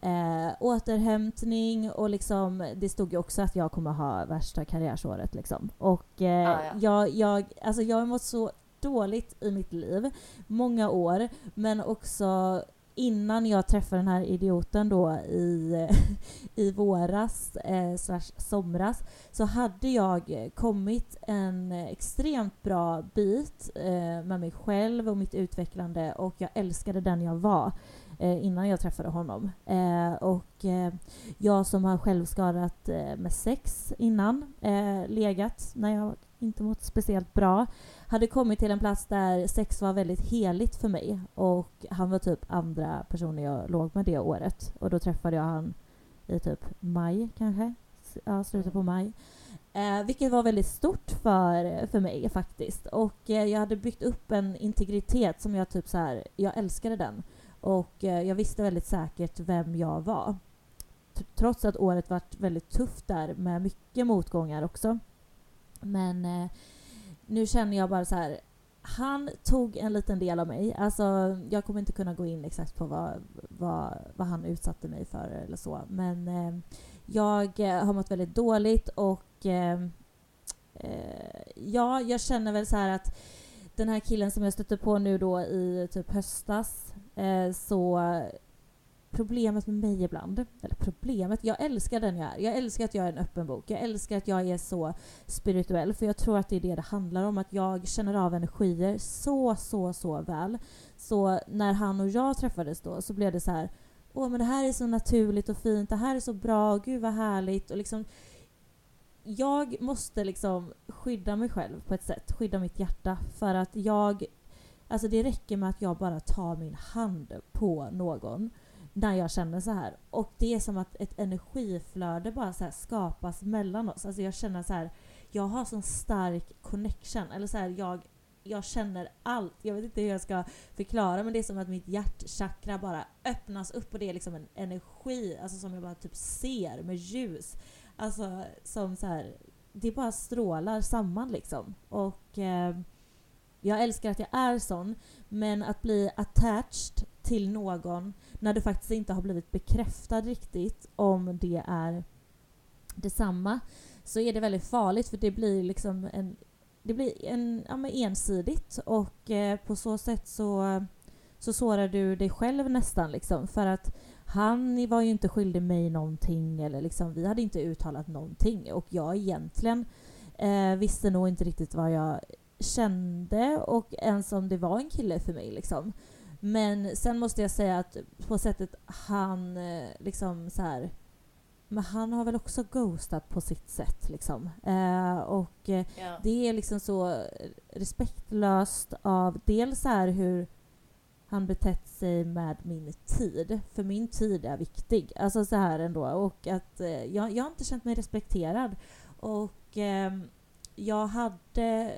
eh, återhämtning och liksom, det stod ju också att jag kommer ha värsta karriärsåret liksom. Och eh, Ah, ja. jag, jag, alltså jag har mått så dåligt i mitt liv, många år, men också innan jag träffade den här idioten då i, i våras eh, slash somras så hade jag kommit en extremt bra bit eh, med mig själv och mitt utvecklande och jag älskade den jag var eh, innan jag träffade honom. Eh, och eh, jag som har självskadat eh, med sex innan, eh, legat när jag inte mått speciellt bra. Hade kommit till en plats där sex var väldigt heligt för mig och han var typ andra personen jag låg med det året. Och då träffade jag han i typ maj kanske, ja, slutet på maj. Eh, vilket var väldigt stort för, för mig faktiskt. Och eh, jag hade byggt upp en integritet som jag typ så här, jag älskade den. Och eh, jag visste väldigt säkert vem jag var. T trots att året varit väldigt tufft där med mycket motgångar också. Men eh, nu känner jag bara så här, han tog en liten del av mig. Alltså, jag kommer inte kunna gå in exakt på vad, vad, vad han utsatte mig för eller så. Men eh, jag eh, har mått väldigt dåligt och eh, eh, ja, jag känner väl så här att den här killen som jag stötte på nu då i typ höstas eh, så problemet med mig ibland, eller problemet, jag älskar den jag är. Jag älskar att jag är en öppen bok. Jag älskar att jag är så spirituell, för jag tror att det är det det handlar om. Att jag känner av energier så, så, så väl. Så när han och jag träffades då så blev det så här, åh men det här är så naturligt och fint, det här är så bra, gud vad härligt. Och liksom, jag måste liksom skydda mig själv på ett sätt, skydda mitt hjärta. För att jag, alltså det räcker med att jag bara tar min hand på någon när jag känner så här. Och det är som att ett energiflöde bara så skapas mellan oss. Alltså jag känner så här, jag har sån stark connection. Eller så här, jag, jag känner allt. Jag vet inte hur jag ska förklara men det är som att mitt hjärtchakra bara öppnas upp och det är liksom en energi alltså som jag bara typ ser med ljus. Alltså som så här, det bara strålar samman liksom. Och eh, jag älskar att jag är sån men att bli attached till någon när du faktiskt inte har blivit bekräftad riktigt om det är detsamma så är det väldigt farligt för det blir liksom en det blir en, ja, men ensidigt. Och eh, på så sätt så, så sårar du dig själv nästan liksom. För att han var ju inte skyldig mig någonting eller liksom vi hade inte uttalat någonting. Och jag egentligen eh, visste nog inte riktigt vad jag kände. Och ens om det var en kille för mig liksom. Men sen måste jag säga att på sättet han eh, liksom så här, men han har väl också ghostat på sitt sätt liksom. Eh, och eh, ja. det är liksom så respektlöst av dels så här hur han betett sig med min tid. För min tid är viktig. Alltså så här ändå. Och att eh, jag, jag har inte känt mig respekterad. Och eh, jag hade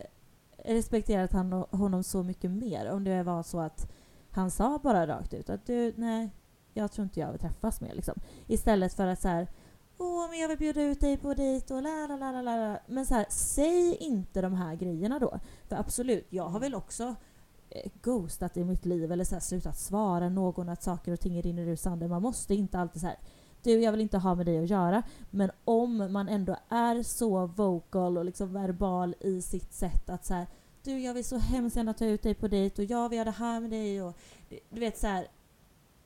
respekterat han, honom så mycket mer om det var så att han sa bara rakt ut att du, nej, jag tror inte jag vill träffas mer liksom. Istället för att så här, åh, men jag vill bjuda ut dig på dejt och la, la, la, la, la. Men så här, säg inte de här grejerna då. För absolut, jag har väl också eh, ghostat i mitt liv eller så här, slutat svara någon att saker och ting rinner ur sanden. Man måste inte alltid så här, du jag vill inte ha med dig att göra. Men om man ändå är så vocal och liksom verbal i sitt sätt att så här, du jag vill så hemskt gärna ta ut dig på dejt och jag vill göra det här med dig och du vet så här,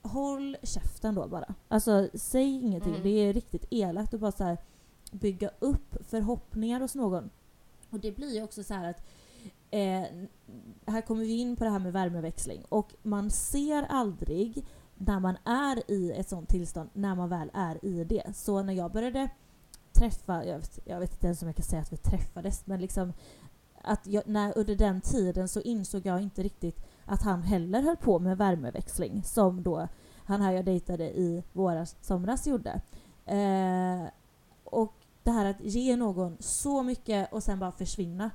Håll käften då bara. Alltså säg ingenting. Mm. Det är riktigt elakt att bara så här, bygga upp förhoppningar hos någon. Och det blir ju också så här att eh, här kommer vi in på det här med värmeväxling och man ser aldrig när man är i ett sånt tillstånd när man väl är i det. Så när jag började träffa, jag vet, jag vet inte ens om jag kan säga att vi träffades, men liksom att jag, när, under den tiden så insåg jag inte riktigt att han heller höll på med värmeväxling som då han här jag dejtade i våras, somras gjorde. Eh, och det här att ge någon så mycket och sen bara försvinna.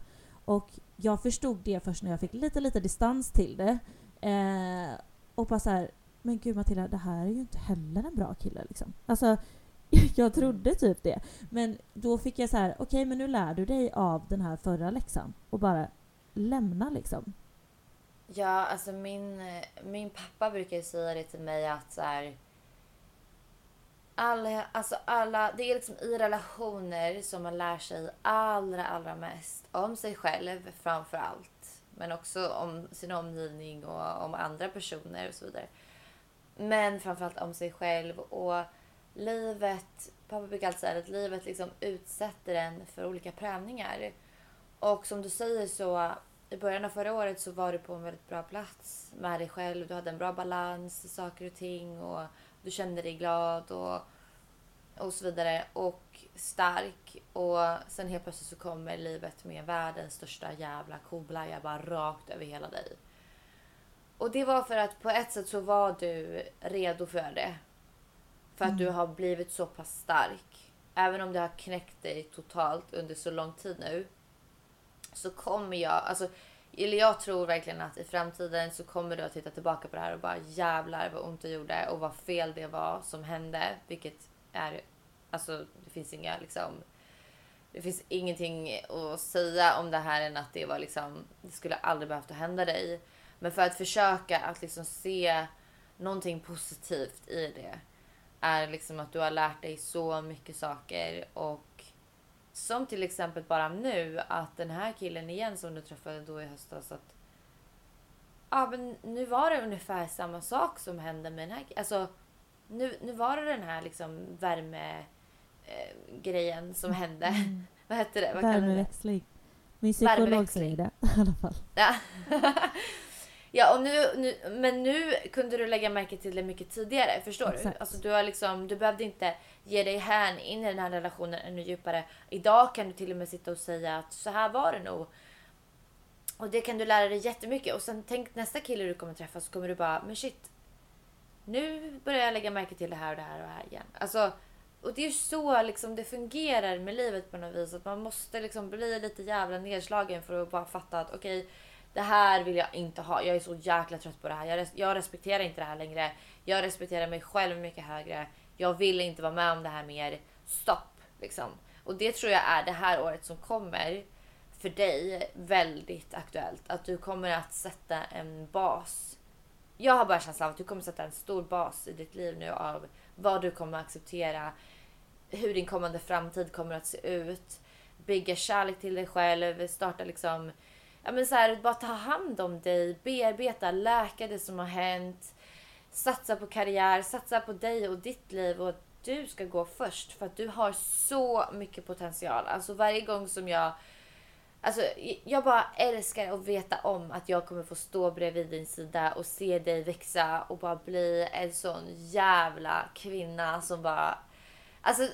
Och jag förstod det först när jag fick lite, lite distans till det. Eh, och bara så här, men gud Matilda, det här är ju inte heller en bra kille liksom. Alltså, jag trodde typ det. Men då fick jag så här, okej okay, men nu lär du dig av den här förra läxan och bara lämna liksom. Ja, alltså min, min pappa brukar säga det till mig att så här, alla, alltså alla, det är liksom i relationer som man lär sig allra, allra mest om sig själv framför allt. Men också om sin omgivning och om andra personer och så vidare. Men framförallt om sig själv och livet, pappa brukar alltid säga att livet liksom utsätter en för olika prövningar. Och som du säger så i början av förra året så var du på en väldigt bra plats med dig själv. Du hade en bra balans i saker och ting och du kände dig glad och och så vidare. Och stark. Och sen helt plötsligt så kommer livet med världens största jävla koblaja bara rakt över hela dig. Och det var för att på ett sätt så var du redo för det. För att Mm. du har blivit så pass stark. Även om det har knäckt dig totalt under så lång tid nu. Så kommer jag, alltså, eller jag tror verkligen att i framtiden så kommer du att titta tillbaka på det här och bara jävlar vad ont det gjorde och vad fel det var som hände. Vilket är, alltså det finns inga liksom, det finns ingenting att säga om det här än att det var liksom, det skulle aldrig behövt att hända dig. Men för att försöka att liksom se någonting positivt i det är liksom att du har lärt dig så mycket saker och som till exempel bara nu att den här killen igen som du träffade då i höstas att ja men nu var det ungefär samma sak som hände med den här alltså nu, nu var det den här liksom värme eh, grejen som hände. Mm. Vad hette det? Vad? Värmeväxling. Min psykolog säger det i alla fall. Ja. ja, och nu, nu, men nu kunde du lägga märke till det mycket tidigare. Förstår du? Exakt. Alltså, du, har liksom, du behövde inte ge dig hän in i den här relationen ännu djupare. Idag kan du till och med sitta och säga att så här var det nog. Och det kan du lära dig jättemycket. Och sen tänk nästa kille du kommer träffa så kommer du bara, men shit. Nu börjar jag lägga märke till det här och det här och det här igen. Alltså, och det är ju så liksom det fungerar med livet på något vis. Att man måste liksom bli lite jävla nedslagen för att bara fatta att okej, det här vill jag inte ha. Jag är så jäkla trött på det här. Jag, res- jag respekterar inte det här längre. Jag respekterar mig själv mycket högre. Jag vill inte vara med om det här mer. Stopp! Liksom. Och det tror jag är det här året som kommer för dig väldigt aktuellt. Att du kommer att sätta en bas. Jag har bara känslan av att du kommer sätta en stor bas i ditt liv nu av vad du kommer att acceptera. Hur din kommande framtid kommer att se ut. Bygga kärlek till dig själv. Starta liksom ja, men så här, bara ta hand om dig, bearbeta, läka det som har hänt. Satsa på karriär, satsa på dig och ditt liv och att du ska gå först för att du har så mycket potential. Alltså varje gång som jag Alltså, jag bara älskar att veta om att jag kommer få stå bredvid din sida och se dig växa och bara bli en sån jävla kvinna som bara... Alltså,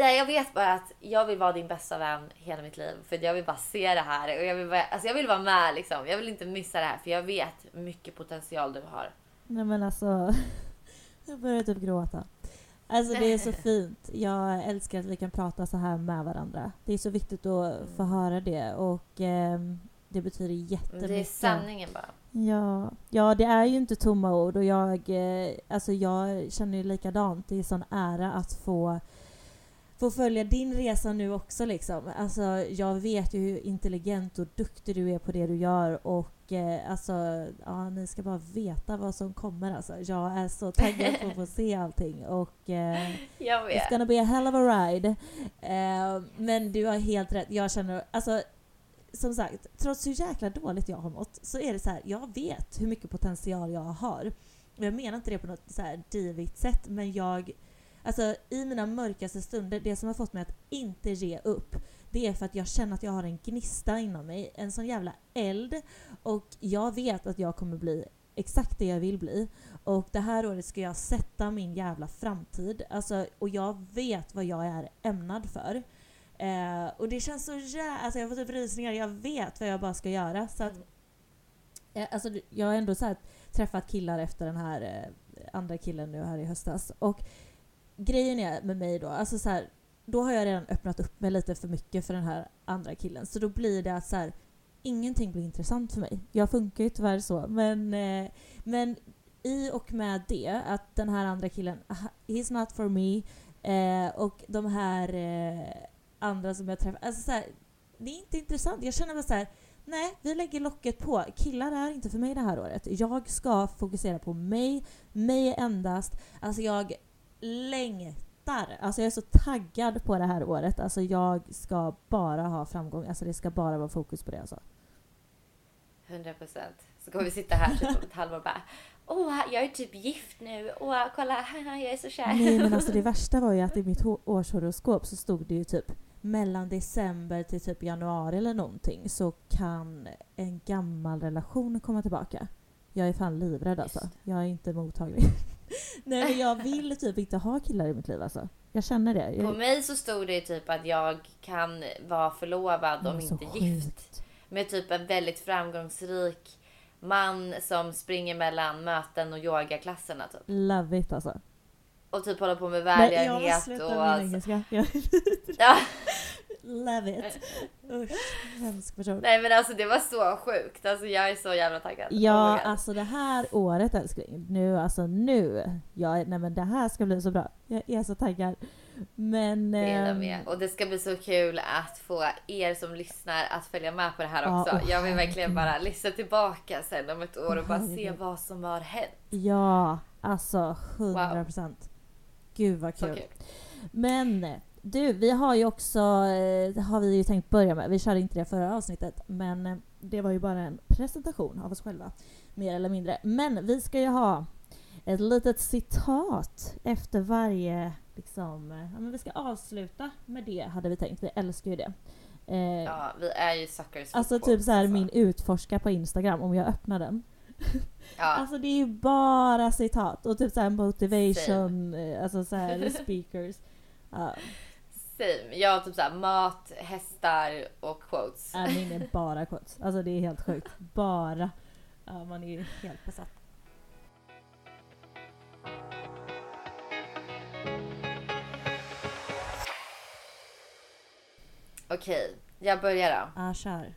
nej, jag vet bara att jag vill vara din bästa vän hela mitt liv. För jag vill bara se det här och jag vill, bara, alltså jag vill vara med liksom. Jag vill inte missa det här för jag vet hur mycket potential du har. Nej men alltså, jag börjar typ gråta. Alltså det är så fint. Jag älskar att vi kan prata så här med varandra. Det är så viktigt att få höra det och ehm, det betyder jättemycket. Det är sanningen bara. Ja, ja, det är ju inte tomma ord och jag, eh, alltså jag känner ju likadant. Det är sån ära att få, få följa din resa nu också liksom. Alltså jag vet ju hur intelligent och duktig du är på det du gör och eh, alltså, ja ni ska bara veta vad som kommer alltså. Jag är så taggad på att få se allting och eh, Jag vet. It's gonna be a hell of a ride. Eh, men du har helt rätt. Jag känner, alltså som sagt, trots hur jäkla dåligt jag har mått så är det så här, jag vet hur mycket potential jag har. Jag menar inte det på något så här divigt sätt, men jag, alltså i mina mörkaste stunder, det som har fått mig att inte ge upp, det är för att jag känner att jag har en gnista inom mig, en sån jävla eld. Och jag vet att jag kommer bli exakt det jag vill bli. Och det här året ska jag sätta min jävla framtid. Alltså, och jag vet vad jag är ämnad för. Eh, och det känns så jävla... Alltså jag får typ rysningar. Jag vet vad jag bara ska göra. Så att, eh, alltså, jag har ändå så här träffat killar efter den här eh, andra killen nu här i höstas. Och grejen är med mig då, alltså så här, då har jag redan öppnat upp mig lite för mycket för den här andra killen. Så då blir det att så här, ingenting blir intressant för mig. Jag funkar ju tyvärr så. Men, eh, men i och med det, att den här andra killen, ah, he's not for me. Eh, och de här eh, andra som jag träffar, alltså så här, det är inte intressant. Jag känner bara så här, nej, vi lägger locket på. Killar är inte för mig det här året. Jag ska fokusera på mig, mig endast. Alltså jag längtar. Alltså jag är så taggad på det här året. Alltså jag ska bara ha framgång. Alltså det ska bara vara fokus på det alltså. 100 procent. Så kommer vi sitta här typ om ett halvår och bara Åh, jag är typ gift nu. Åh, kolla, jag är så kär. Nej men alltså det värsta var ju att i mitt ho- årshoroskop så stod det ju typ mellan december till typ januari eller någonting så kan en gammal relation komma tillbaka. Jag är fan livrädd alltså. Jag är inte mottaglig. Nej men jag vill typ inte ha killar i mitt liv alltså. Jag känner det. På Jag, mig så stod det ju typ att jag kan vara förlovad om inte gift. sjukt. Med typ en väldigt framgångsrik man som springer mellan möten och yogaklasserna typ. Love it alltså. Och typ håller på med Nej, jag måste välgörenhet sluta och... med Alltså, engelska. Jag, ja, love it. Usch, hemsk person. nej men alltså det var så sjukt. Alltså jag är så jävla taggad. Oh Ja, God. alltså det här året älskling. Nu, alltså nu. Ja, nej men det här ska bli så bra. Jag är så taggad. Men... Det är ehm, med. Och det ska bli så kul att få er som lyssnar att följa med på det här Ja, också. åh, jag vill verkligen bara lyssna tillbaka sen om ett år och bara se vad som har hänt. Ja, alltså 100 procent. Gud vad kul. kul. Men du, vi har ju också, eh, det har vi ju tänkt börja med. Vi körde inte det förra avsnittet, men eh, det var ju bara en presentation av oss själva. Mer eller mindre. Men vi ska ju ha ett litet citat efter varje, liksom, eh, ja men vi ska avsluta med det hade vi tänkt. Vi älskar ju det. Eh, Ja, vi är ju suckers Alltså typ så här alltså. min utforska på Instagram, om jag öppnar den. Ja, Alltså det är ju bara citat och typ så motivation, eh, alltså så här speakers. Ja, same. Jag har typ såhär mat, hästar och quotes. äh, min är bara quotes. Alltså det är helt sjukt. Bara. Ja, man är ju helt besatt. Okej, jag börjar då. Ja, kör.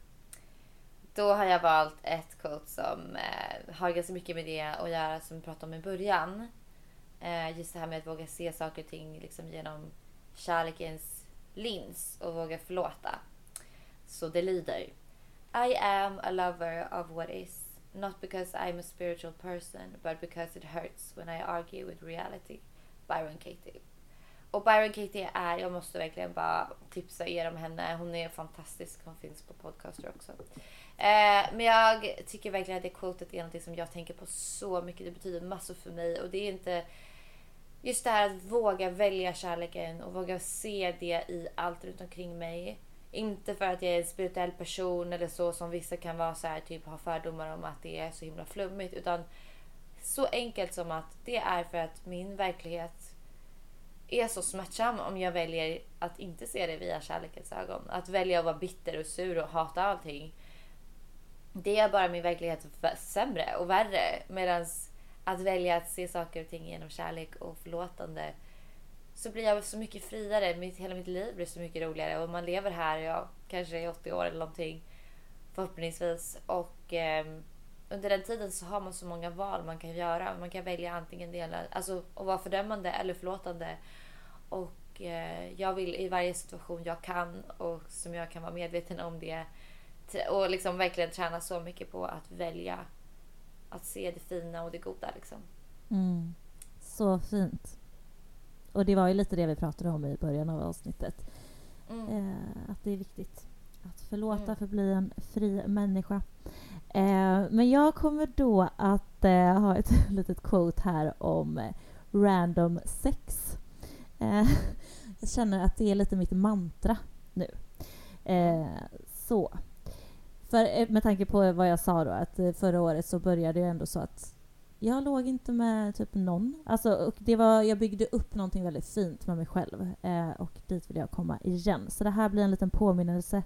Då har jag valt ett quote som eh, har ganska mycket med det att göra som vi pratade om i början. Eh, just det här med att våga se saker och ting liksom genom kärlekens lins och våga förlåta. Så det lyder. I am a lover of what is. Not because I'm a spiritual person, but because it hurts when I argue with reality. Byron Katie. Och Byron Katie är, jag måste verkligen bara tipsa er om henne. Hon är fantastisk. Hon finns på podcaster också. Eh, men jag tycker verkligen att det quotet är något som jag tänker på så mycket. Det betyder massor för mig och det är inte just det här att våga välja kärleken och våga se det i allt runt omkring mig. Inte för att jag är en spirituell person eller så som vissa kan vara så här, typ ha fördomar om att det är så himla flummigt utan så enkelt som att det är för att min verklighet är så smärtsam om jag väljer att inte se det via kärlekens ögon. Att välja att vara bitter och sur och hata allting. Det är bara min verklighet sämre och värre. Medans att välja att se saker och ting genom kärlek och förlåtande så blir jag så mycket friare. Mitt, hela mitt liv blir så mycket roligare och man lever här, jag kanske är 80 år eller någonting förhoppningsvis. Och eh, under den tiden så har man så många val man kan göra. Man kan välja antingen dela, alltså att vara fördömande eller förlåtande. Och eh, jag vill i varje situation jag kan och som jag kan vara medveten om det och liksom verkligen träna så mycket på att välja att se det fina och det goda liksom. Mm. Så fint. Och det var ju lite det vi pratade om i början av avsnittet. Mm. Eh, att det är viktigt att förlåta Mm. för att bli en fri människa. Eh, men jag kommer då att eh, ha ett litet quote här om eh, random sex. Eh, jag känner att det är lite mitt mantra nu. Eh, så. För eh, med tanke på vad jag sa då, att eh, förra året så började jag ändå så att jag låg inte med typ någon. Alltså, och det var, jag byggde upp någonting väldigt fint med mig själv eh, och dit vill jag komma igen. Så det här blir en liten påminnelse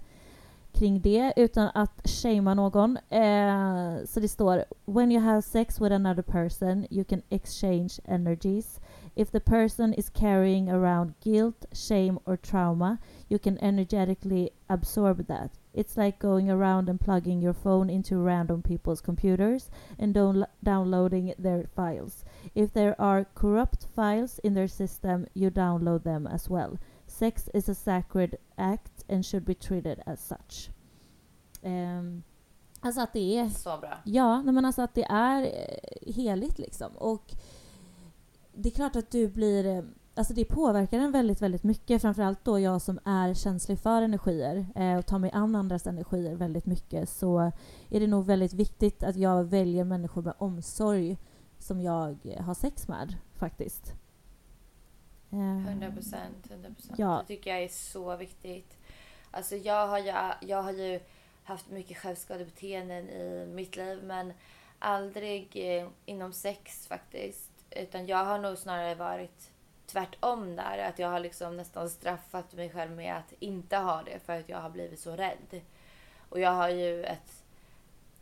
kring det utan att shamea någon. Eh, så det står When you have sex with another person you can exchange energies. If the person is carrying around guilt, shame or trauma you can energetically absorb that. It's like going around and plugging your phone into random people's computers and down- downloading their files. If there are corrupt files in their system, you download them as well. Sex is a sacred act and should be treated as such. Ehm, alltså att det är Så bra. Ja, men alltså att det är eh, heligt liksom. Och det är klart att du blir... eh, Alltså det påverkar en väldigt, väldigt mycket. Framförallt då jag som är känslig för energier eh, och tar mig an andras energier väldigt mycket så är det nog väldigt viktigt att jag väljer människor med omsorg som jag eh, har sex med faktiskt. Eh, 100 procent. 100 Ja. Det tycker jag är så viktigt. Alltså jag har ju, jag har ju haft mycket självskadebeteenden i mitt liv men aldrig eh, inom sex faktiskt. Utan jag har nog snarare varit tvärtom där. Att jag har liksom nästan straffat mig själv med att inte ha det för att jag har blivit så rädd. Och jag har ju ett,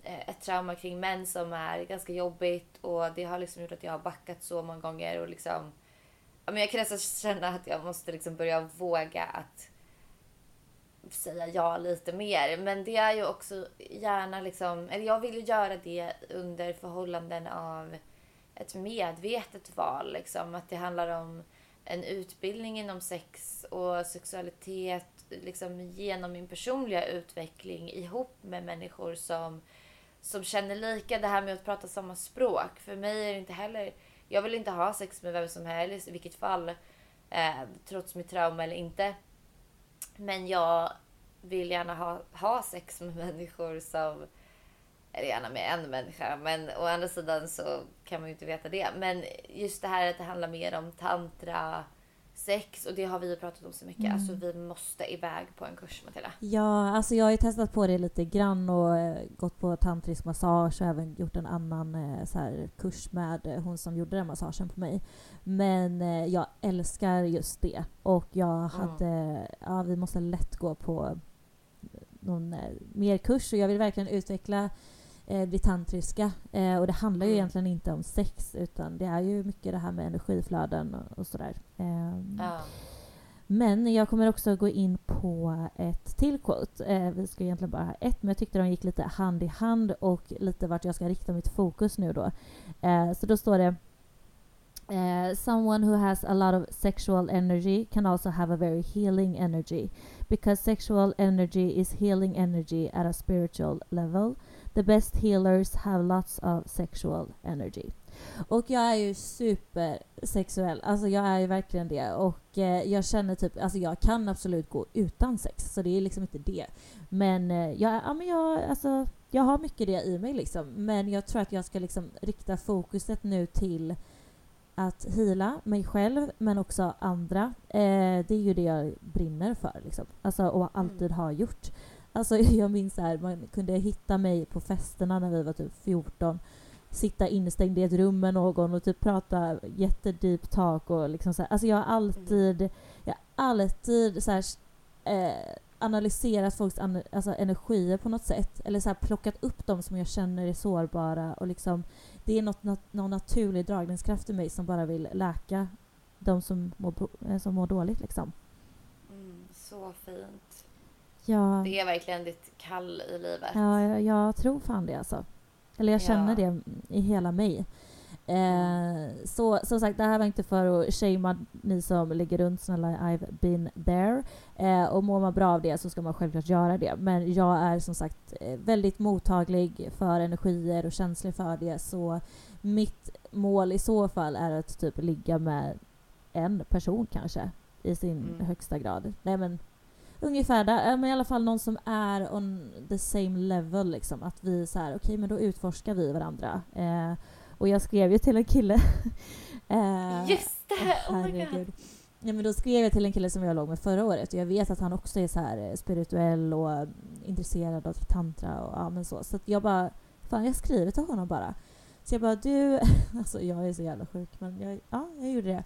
eh, ett trauma kring män som är ganska jobbigt och det har liksom gjort att jag har backat så många gånger och liksom jag kan nästan känna att jag måste liksom börja våga att säga ja lite mer. Men det är ju också gärna liksom, eller jag vill ju göra det under förhållanden av ett medvetet val. Liksom. Att det handlar om en utbildning inom sex och sexualitet liksom genom min personliga utveckling ihop med människor som, som känner lika. Det här med att prata samma språk. För mig är det inte heller... Jag vill inte ha sex med vem som helst i vilket fall. Eh, trots mitt trauma eller inte. Men jag vill gärna ha, ha sex med människor som... Eller gärna med en människa. Men å andra sidan så kan man ju inte veta det. Men just det här att det handlar mer om tantra, sex och det har vi pratat om så mycket. Mm. Alltså vi måste iväg på en kurs Matilda. Ja, alltså jag har ju testat på det lite grann och eh, gått på tantrisk massage och även gjort en annan eh, så här, kurs med eh, hon som gjorde den massagen på mig. Men jag älskar just det och jag hade, mm. ja vi måste lätt gå på någon mer kurs och jag vill verkligen utveckla eh, det tantriska. Eh, och det handlar ju mm. egentligen inte om sex utan det är ju mycket det här med energiflöden och, och sådär. Eh, ja. Men jag kommer också gå in på ett till quote. Eh, vi ska egentligen bara ha ett, men jag tyckte de gick lite hand i hand och lite vart jag ska rikta mitt fokus nu då. Eh, så då står det Uh, someone who has a lot of sexual energy can also have a very healing energy because sexual energy is healing energy at a spiritual level. The best healers have lots of sexual energy. Och jag är ju supersexuell, alltså jag är ju verkligen det. Och eh, jag känner typ, alltså jag kan absolut gå utan sex, så det är liksom inte det. Men eh, jag, ja, men jag, alltså, jag har mycket det i mig liksom. Men jag tror att jag ska liksom rikta fokuset nu till att hila mig själv men också andra. Eh, det är ju det jag brinner för liksom. Alltså, och alltid mm. har gjort. Alltså jag minns här, man kunde hitta mig på festerna när vi var typ 14 sitta instängd i ett rum med någon och typ prata jättedeep talk och liksom så här. Alltså jag har alltid, mm. jag har alltid så här, eh, analyserat folks an alltså energier på något sätt. Eller så här, plockat upp dem som jag känner är sårbara och liksom det är något, något, någon naturlig dragningskraft i mig som bara vill läka de som mår, eh, som mår dåligt liksom. Mm, så fint. Ja. Det är verkligen ditt kall i livet. Ja, jag, jag tror fan det alltså. Eller jag känner ja. det i hela mig. Eh, så som sagt, det här var inte för att shamea ni som ligger runt, snälla I've been there. Eh, och mår man bra av det så ska man självklart göra det. Men jag är som sagt eh, väldigt mottaglig för energier och känslig för det. Så mitt mål i så fall är att typ ligga med en person kanske i sin mm. högsta grad. Nej men ungefär där, men i alla fall någon som är on the same level liksom. Att vi så här, okej okay, men då utforskar vi varandra. Eh, och jag skrev ju till en kille. eh, Just det! Oh my god. Ja, men då skrev jag till en kille som jag låg med förra året och jag vet att han också är så här eh, spirituell och intresserad av tantra och ja, men så. Så jag bara, fan jag skriver till honom bara. Så jag bara, du, alltså jag är så jävla sjuk men jag, ja, jag gjorde det.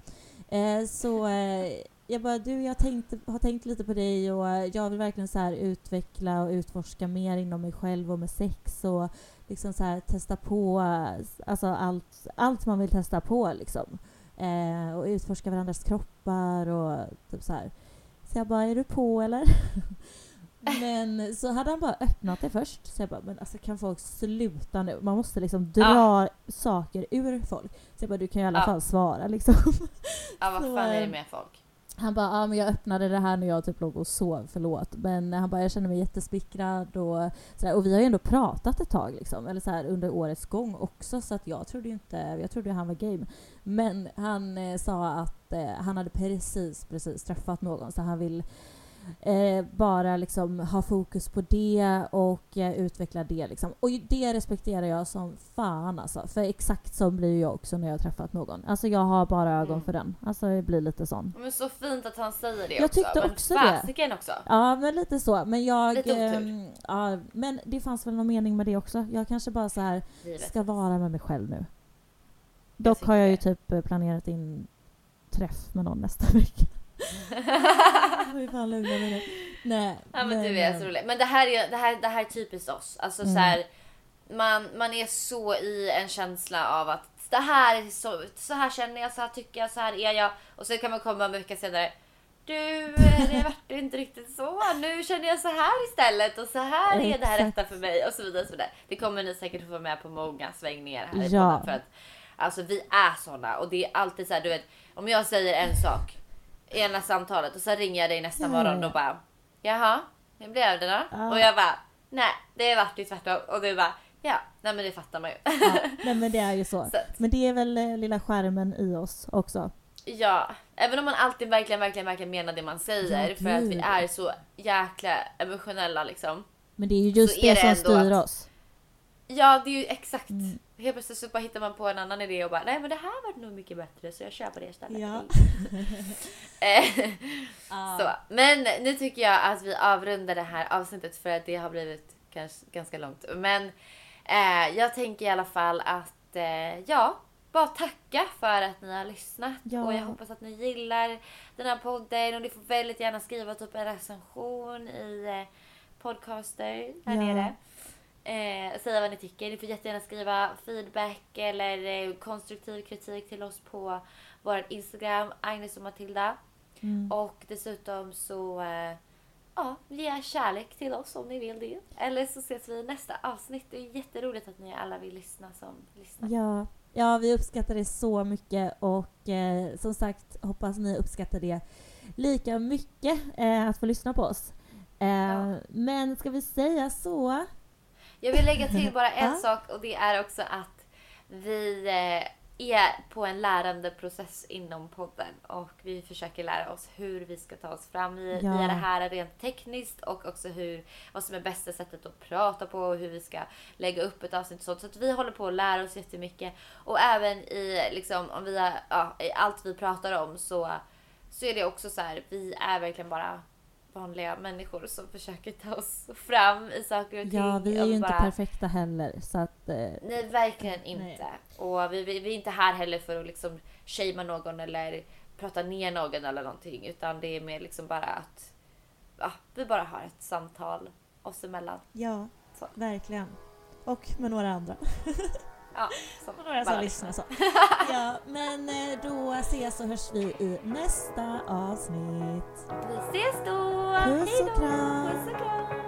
Eh, så eh, jag bara, du jag tänkt, har tänkt lite på dig och jag vill verkligen så här utveckla och utforska mer inom mig själv och med sex och liksom så här testa på alltså allt, allt man vill testa på liksom. Eh, och utforska varandras kroppar och typ så här. Så jag bara, är du på eller? men så hade han bara öppnat det först. Så jag bara, men alltså kan folk sluta nu? Man måste liksom dra ja. saker ur folk. Så jag bara, du kan ju i alla ja. fall svara liksom. Ja, vad fan är det med folk? Han bara, ja men jag öppnade det här när jag typ låg och sov, förlåt. Men han bara, jag känner mig jättesmickrad och sådär. Och vi har ju ändå pratat ett tag liksom, eller så här, under årets gång också. Så att jag trodde ju inte, jag trodde han var game. Men han eh, sa att eh, han hade precis, precis träffat någon så han vill eh, bara liksom ha fokus på det och eh, utveckla det. Liksom. Och det respekterar jag som fan alltså. För exakt så blir jag också när jag har träffat någon. Alltså jag har bara ögon mm. för den. Alltså det blir lite sån. Men så fint att han säger det jag också. Jag tyckte också men det. också. Ja men lite så. Men jag... Lite eh, ja, men det fanns väl någon mening med det också. Jag kanske bara så här ska vara med mig själv nu. Dock har jag ju typ planerat in träff med någon nästa vecka. Ju fan lugna mig nu. Nej. Ja men du är så rolig. Men det här är, det här, det här är typiskt oss. Alltså Mm. så här, man, man är så i en känsla av att det här är så, så här känner jag, så här tycker jag, så här är jag. Och så kan man komma en vecka senare. Du, det vart inte riktigt så. Nu känner jag så här istället och så här är det här rätta för mig och så vidare. Och så vidare. Det kommer ni säkert få vara med på många svängningar här i Ja. podden för att alltså vi är såna och det är alltid så här, du vet, om jag säger en sak ena samtalet och så ringer jag dig nästa Ja, morgon och bara jaha, hur blev det då? Ja. Och jag bara nej, det vart ju tvärtom och du bara ja, nej men det fattar man ju. Ja, nej men det är ju så. Så Men det är väl eh, lilla skärmen i oss också. Ja, även om man alltid verkligen, verkligen, verkligen menar det man säger Ja, för att vi är så jäkla emotionella liksom. Men det är ju just det, det som styr att- oss. Ja, det är ju exakt. Mm. Helt plötsligt så bara hittar man på en annan idé och bara nej men det här var nog mycket bättre så jag köper det istället. Ja. Så, men nu tycker jag att vi avrundar det här avsnittet för att det har blivit kanske ganska långt. Men eh, jag tänker i alla fall att eh, ja, bara tacka för att ni har lyssnat Ja. och jag hoppas att ni gillar den här podden och ni får väldigt gärna skriva typ en recension i eh, podcaster här Ja. nere. Eh, säga vad ni tycker. Ni får jättegärna skriva feedback eller eh, konstruktiv kritik till oss på vår Instagram, Agnes och Matilda. Mm. Och dessutom så eh, ja, ge kärlek till oss om ni vill det. Eller så ses vi i nästa avsnitt. Det är jätteroligt att ni alla vill lyssna som lyssnar. Ja, ja, vi uppskattar det så mycket och eh, som sagt hoppas ni uppskattar det lika mycket eh, att få lyssna på oss. Eh, Ja. Men ska vi säga så? Jag vill lägga till bara en sak och det är också att vi eh, är på en lärande process inom podden och vi försöker lära oss hur vi ska ta oss fram via, Ja. via det här rent tekniskt och också hur, vad som är bästa sättet att prata på och hur vi ska lägga upp ett avsnitt och sånt. Så att vi håller på att lära oss jättemycket och även i liksom om vi har, ja, i allt vi pratar om så, så är det också så här, vi är verkligen bara vanliga människor som försöker ta oss fram i saker och ting. Ja, vi är ju inte bara- perfekta heller så att... Eh, Nej, verkligen inte. Nej. Och vi, vi, vi är inte här heller för att liksom shamea någon eller prata ner någon eller någonting. Utan det är mer liksom bara att ja, vi bara har ett samtal oss emellan. ja, Så. verkligen. Och med några andra. Ja, som några som lyssnar så. Ja, men eh, då ses och hörs vi i nästa avsnitt. Vi ses då! Puss och kram.